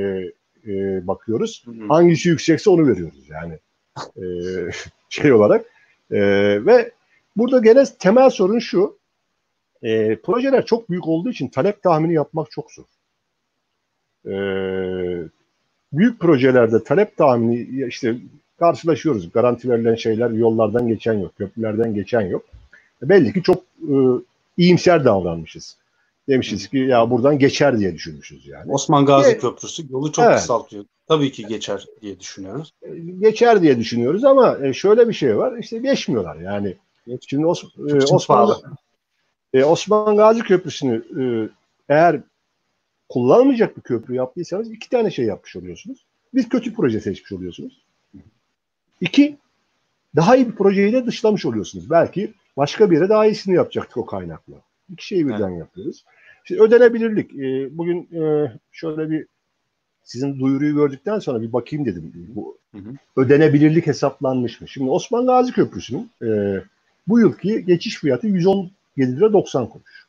e, bakıyoruz. Hı-hı. Hangisi yüksekse onu veriyoruz yani. E, [LAUGHS] şey olarak. E, ve burada gene temel sorun şu. E, projeler çok büyük olduğu için talep tahmini yapmak çok zor. E, büyük projelerde talep tahmini işte karşılaşıyoruz. Garanti verilen şeyler yollardan geçen yok, köprülerden geçen yok. Belli ki çok e, iyimser davranmışız. Demişiz ki ya buradan geçer diye düşünmüşüz yani. Osman Gazi Ge- Köprüsü yolu çok evet. kısaltıyor. Tabii ki geçer diye düşünüyoruz. E, geçer diye düşünüyoruz ama e, şöyle bir şey var. İşte geçmiyorlar yani. Şimdi Os- e, Osman, e, Osman Gazi Köprüsü'nü e, eğer kullanılmayacak bir köprü yaptıysanız iki tane şey yapmış oluyorsunuz. Bir kötü proje seçmiş oluyorsunuz. İki, daha iyi bir projeyi de dışlamış oluyorsunuz. Belki başka bir yere daha iyisini yapacaktık o kaynakla. İki şeyi birden evet. yapıyoruz. Şimdi ödenebilirlik. E, bugün e, şöyle bir sizin duyuruyu gördükten sonra bir bakayım dedim. Bu hı hı. ödenebilirlik hesaplanmış mı? Şimdi Osman Gazi Köprüsü'nün e, bu yılki geçiş fiyatı 117 lira 90 kuruş.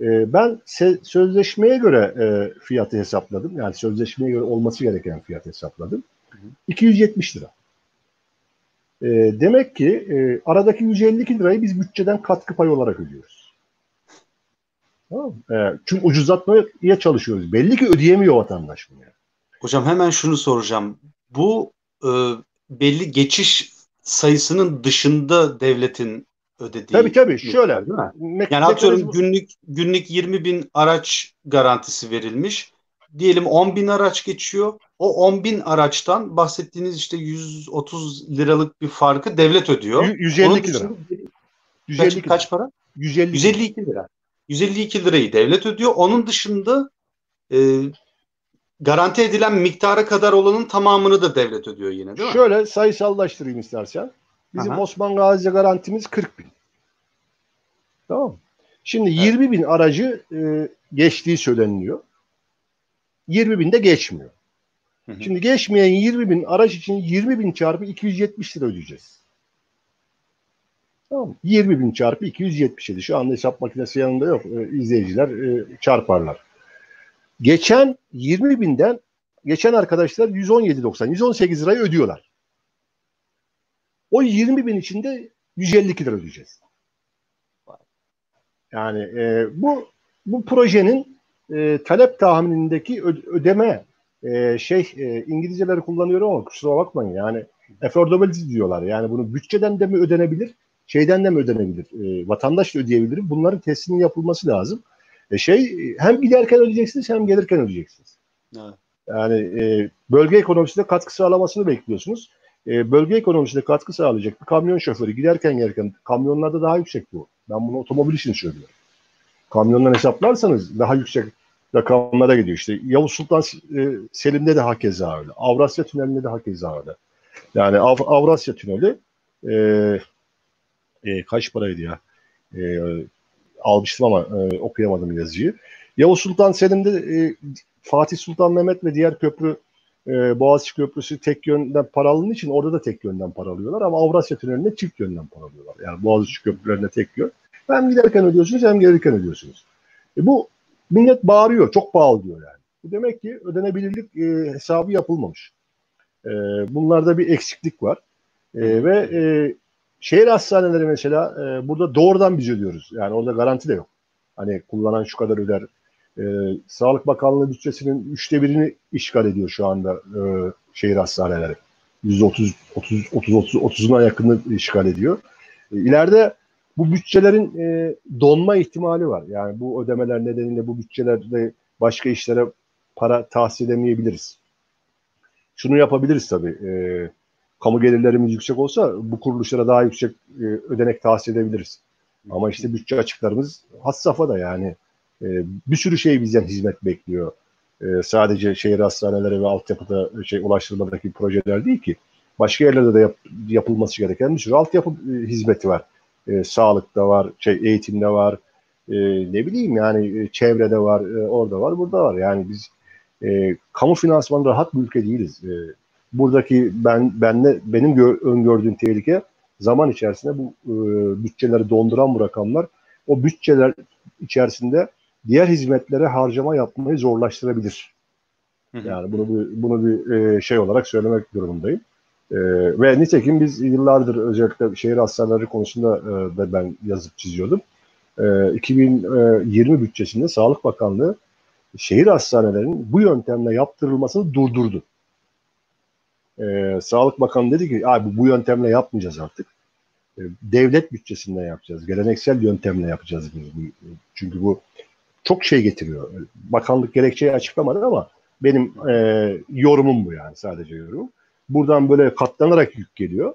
E, ben sözleşmeye göre e, fiyatı hesapladım. Yani sözleşmeye göre olması gereken fiyatı hesapladım. Hı hı. 270 lira. E, demek ki e, aradaki 152 lirayı biz bütçeden katkı payı olarak ödüyoruz. Tamam e, çünkü ucuzlatmaya çalışıyoruz. Belli ki ödeyemiyor vatandaş bunu. Yani. Hocam hemen şunu soracağım. Bu e, belli geçiş sayısının dışında devletin ödediği. Tabii tabii şöyle. Değil mi? yani atıyorum günlük günlük 20 bin araç garantisi verilmiş. Diyelim 10 bin araç geçiyor. O 10 bin araçtan bahsettiğiniz işte 130 liralık bir farkı devlet ödüyor. 152 lira. 152 kaç, kaç para? 152. 152 lira. 152 lirayı devlet ödüyor. Onun dışında e, garanti edilen miktara kadar olanın tamamını da devlet ödüyor yine değil mi? Şöyle sayısallaştırayım istersen. Bizim Aha. Osman Gazi garantimiz 40 bin. Tamam Şimdi evet. 20 bin aracı e, geçtiği söyleniliyor. 20 bin de geçmiyor. Hı hı. Şimdi geçmeyen 20 bin araç için 20 bin çarpı 270 lira ödeyeceğiz. Tamam 20 bin çarpı 277. Şu anda hesap makinesi yanında yok. E, izleyiciler e, çarparlar. Geçen 20 binden geçen arkadaşlar 117.90, 118 lirayı ödüyorlar. O 20 bin içinde 152 lira ödeyeceğiz. Yani e, bu bu projenin e, talep tahminindeki ödeme e, şey e, İngilizceleri kullanıyorum ama kusura bakmayın yani affordability diyorlar. Yani bunu bütçeden de mi ödenebilir, şeyden de mi ödenebilir, e, vatandaş da ödeyebilir. Bunların testinin yapılması lazım. E, şey hem giderken ödeyeceksiniz hem gelirken ödeyeceksiniz. Evet. Yani e, bölge ekonomisinde katkı sağlamasını bekliyorsunuz. E, bölge ekonomisine katkı sağlayacak bir kamyon şoförü giderken gelirken kamyonlarda daha yüksek bu. Ben bunu otomobil için söylüyorum. Kamyondan hesaplarsanız daha yüksek rakamlara gidiyor. İşte Yavuz Sultan e, Selim'de de hakeza öyle. Avrasya Tüneli'nde de hakeza öyle. Yani Av Avrasya Tüneli e, e, kaç paraydı ya? E, almıştım ama e, okuyamadım yazıyı. Yavuz Sultan Selim'de e, Fatih Sultan Mehmet ve diğer köprü e, Boğaziçi Köprüsü tek yönden para alındığı için orada da tek yönden para alıyorlar ama Avrasya Tüneli'nde çift yönden para alıyorlar. Yani Boğaziçi Köprülerinde tek yön. Hem giderken ödüyorsunuz hem gelirken ödüyorsunuz. E, bu millet bağırıyor. Çok pahalı diyor yani. Bu demek ki ödenebilirlik e, hesabı yapılmamış. E, bunlarda bir eksiklik var. E, ve e, şehir hastaneleri mesela e, burada doğrudan biz ödüyoruz. Yani orada garanti de yok. Hani kullanan şu kadar öder. E, Sağlık Bakanlığı bütçesinin üçte birini işgal ediyor şu anda e, şehir hastaneleri. Yüzde otuz, otuz, otuz, otuz, otuzuna yakını işgal ediyor. E, ileride bu bütçelerin e, donma ihtimali var. Yani bu ödemeler nedeniyle bu bütçelerde başka işlere para tahsil edemeyebiliriz. Şunu yapabiliriz tabii. E, kamu gelirlerimiz yüksek olsa bu kuruluşlara daha yüksek e, ödenek tahsil edebiliriz. Ama işte bütçe açıklarımız has safhada yani. E, bir sürü şey bizden hizmet bekliyor. E, sadece şehir hastaneleri ve altyapıda şey ulaştırmadaki projeler değil ki. Başka yerlerde de yap, yapılması gereken bir sürü altyapı e, hizmeti var. E, sağlıkta var, şey eğitimde var, e, ne bileyim yani e, çevrede var, e, orada var, burada var. Yani biz e, kamu finansmanı rahat bir ülke değiliz. E, buradaki ben benle benim gör, öngördüğüm tehlike zaman içerisinde bu e, bütçeleri donduran bu rakamlar o bütçeler içerisinde diğer hizmetlere harcama yapmayı zorlaştırabilir. Yani bunu bir, bunu bir e, şey olarak söylemek durumundayım. E, ve nitekim biz yıllardır özellikle şehir hastaneleri konusunda e, da ben yazıp çiziyordum. E, 2020 bütçesinde Sağlık Bakanlığı şehir hastanelerinin bu yöntemle yaptırılmasını durdurdu. Sağlık Bakanı dedi ki abi bu yöntemle yapmayacağız artık. Devlet bütçesinden yapacağız. Geleneksel yöntemle yapacağız biz. Çünkü bu çok şey getiriyor. Bakanlık gerekçeyi açıklamadı ama benim e, yorumum bu yani sadece yorum. Buradan böyle katlanarak yük geliyor.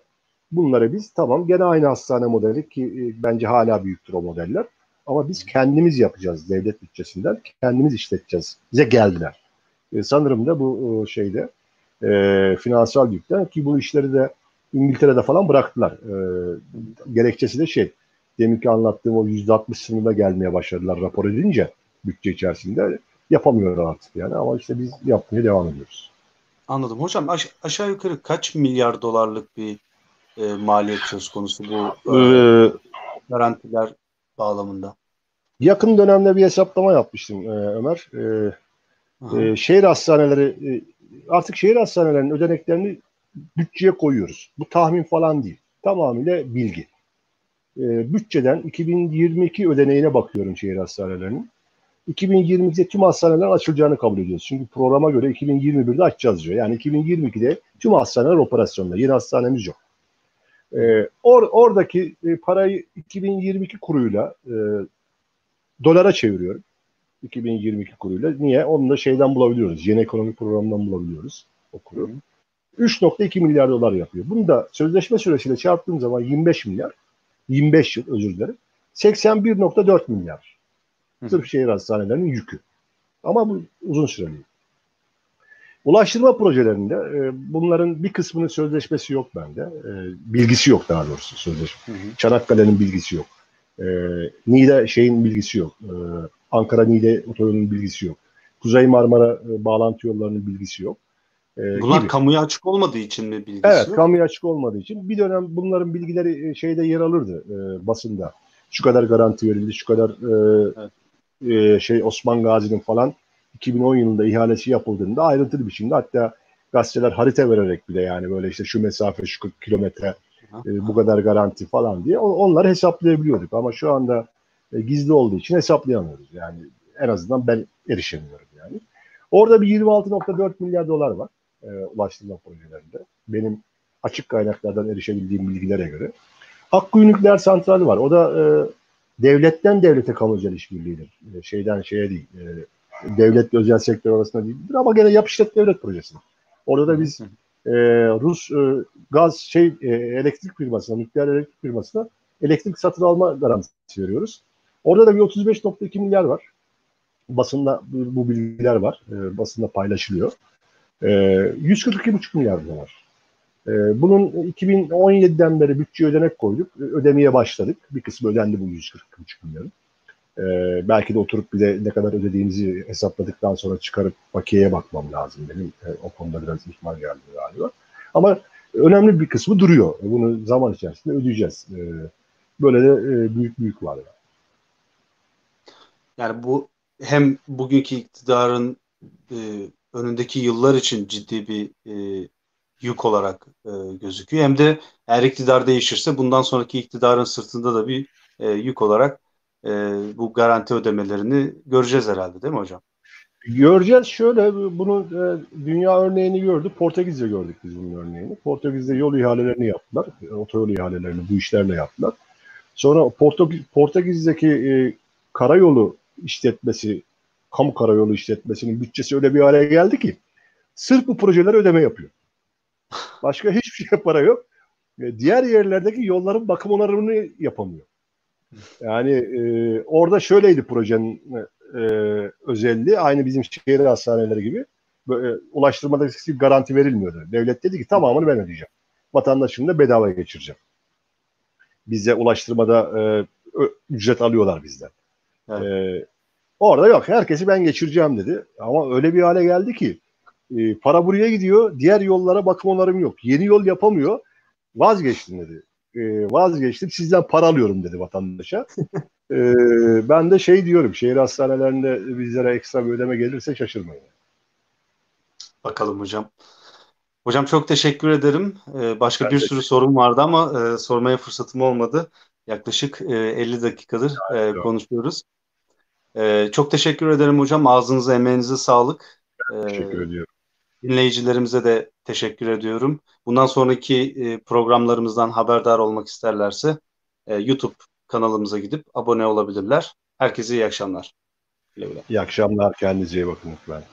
Bunları biz tamam gene aynı hastane modeli ki e, bence hala büyüktür o modeller. Ama biz kendimiz yapacağız devlet bütçesinden. Kendimiz işleteceğiz. Bize geldiler. E, sanırım da bu e, şeyde e, finansal yükten ki bu işleri de İngiltere'de falan bıraktılar. E, gerekçesi de şey deminki anlattığım o %60 sınırına gelmeye başladılar rapor edince bütçe içerisinde yapamıyorlar artık yani ama işte biz yapmaya devam ediyoruz. Anladım. Hocam aş- aşağı yukarı kaç milyar dolarlık bir e, maliyet söz konusu bu e, ee, garantiler bağlamında? Yakın dönemde bir hesaplama yapmıştım e, Ömer. E, e, şehir hastaneleri e, artık şehir hastanelerinin ödeneklerini bütçeye koyuyoruz. Bu tahmin falan değil. Tamamıyla bilgi. E, bütçeden 2022 ödeneğine bakıyorum şehir hastanelerinin. 2022'de tüm hastanelerin açılacağını kabul ediyoruz. Çünkü programa göre 2021'de açacağız diyor. Yani 2022'de tüm hastaneler operasyonda. Yeni hastanemiz yok. E, or, oradaki e, parayı 2022 kuruyla e, dolara çeviriyorum. 2022 kuruyla. Niye? Onu da şeyden bulabiliyoruz. Yeni ekonomi programından bulabiliyoruz o kuru. 3.2 milyar dolar yapıyor. Bunu da sözleşme süresiyle çarptığım zaman 25 milyar, 25 yıl özür dilerim. 81.4 milyar. Sırf şehir hastanelerinin yükü. Ama bu uzun süreli. Ulaştırma projelerinde e, bunların bir kısmının sözleşmesi yok bende. E, bilgisi yok daha doğrusu sözleşme. Çanakkale'nin bilgisi yok. E, Niğde şeyin bilgisi yok. E, Ankara-Niğde otoyolunun bilgisi yok. Kuzey Marmara e, bağlantı yollarının bilgisi yok. E, Bunlar gibi. kamuya açık olmadığı için mi bilgisi Evet, kamuya açık olmadığı için. Bir dönem bunların bilgileri e, şeyde yer alırdı e, basında. Şu kadar garanti verildi, şu kadar e, evet. e, şey Osman Gazi'nin falan 2010 yılında ihalesi yapıldığında ayrıntılı biçimde hatta gazeteler harita vererek bile yani böyle işte şu mesafe şu kilometre e, bu kadar garanti falan diye onları hesaplayabiliyorduk ama şu anda e, gizli olduğu için hesaplayamıyoruz. Yani en azından ben erişemiyorum yani. Orada bir 26.4 milyar dolar var e, ulaştırma projelerinde. Benim açık kaynaklardan erişebildiğim bilgilere göre. Akkuyu Nükleer Santrali var. O da e, devletten devlete kamucal işbirliğidir. E, şeyden şeye değil. E, devlet özel sektör arasında değildir ama gene yapışlet devlet projesi. Orada da biz e, Rus e, gaz şey e, elektrik firmasına, nükleer elektrik firmasına elektrik satın alma garantisi veriyoruz. Orada da bir 35.2 milyar var. Basında bu bilgiler var. E, basında paylaşılıyor. E, 142,5 milyar dolar. E, bunun 2017'den beri bütçe ödenek koyduk. Ödemeye başladık. Bir kısmı ödendi bu 142,5 milyarın. Ee, belki de oturup bir de ne kadar ödediğimizi hesapladıktan sonra çıkarıp bakiyeye bakmam lazım benim. O konuda biraz ihmal geldi galiba. Ama önemli bir kısmı duruyor. Bunu zaman içerisinde ödeyeceğiz. Böyle de e, büyük büyük var. Yani. yani bu hem bugünkü iktidarın e, önündeki yıllar için ciddi bir e, yük olarak e, gözüküyor. Hem de eğer iktidar değişirse bundan sonraki iktidarın sırtında da bir e, yük olarak e, bu garanti ödemelerini göreceğiz herhalde değil mi hocam? Göreceğiz. Şöyle bunu e, dünya örneğini gördük. Portekiz'de gördük biz bunun örneğini. Portekiz'de yol ihalelerini yaptılar. Otoyol ihalelerini bu işlerle yaptılar. Sonra Portekiz, Portekiz'deki e, karayolu işletmesi, kamu karayolu işletmesinin bütçesi öyle bir hale geldi ki sırf bu projeler ödeme yapıyor. Başka hiçbir şey [LAUGHS] para yok. E, diğer yerlerdeki yolların bakım onarımını yapamıyor. Yani e, orada şöyleydi projenin e, özelliği aynı bizim şehir hastaneleri gibi böyle, ulaştırmada bir garanti verilmiyordu. Devlet dedi ki tamamını ben ödeyeceğim. Vatandaşını da bedava geçireceğim. Bize ulaştırmada e, ücret alıyorlar bizden. Evet. E, orada yok. Herkesi ben geçireceğim dedi. Ama öyle bir hale geldi ki e, para buraya gidiyor. Diğer yollara bakım onarım yok. Yeni yol yapamıyor. Vazgeçtim dedi e, vazgeçtim sizden para alıyorum dedi vatandaşa. [LAUGHS] e, ben de şey diyorum şehir hastanelerinde bizlere ekstra bir ödeme gelirse şaşırmayın. Bakalım hocam. Hocam çok teşekkür ederim. Ee, başka ben bir sürü sorum vardı ama e, sormaya fırsatım olmadı. Yaklaşık e, 50 dakikadır e, konuşuyoruz. E, çok teşekkür ederim hocam. Ağzınıza, emeğinize sağlık. Teşekkür ediyorum. Dinleyicilerimize de teşekkür ediyorum. Bundan sonraki e, programlarımızdan haberdar olmak isterlerse e, YouTube kanalımıza gidip abone olabilirler. Herkese iyi akşamlar. Güle güle. İyi akşamlar. Kendinize iyi bakın lütfen.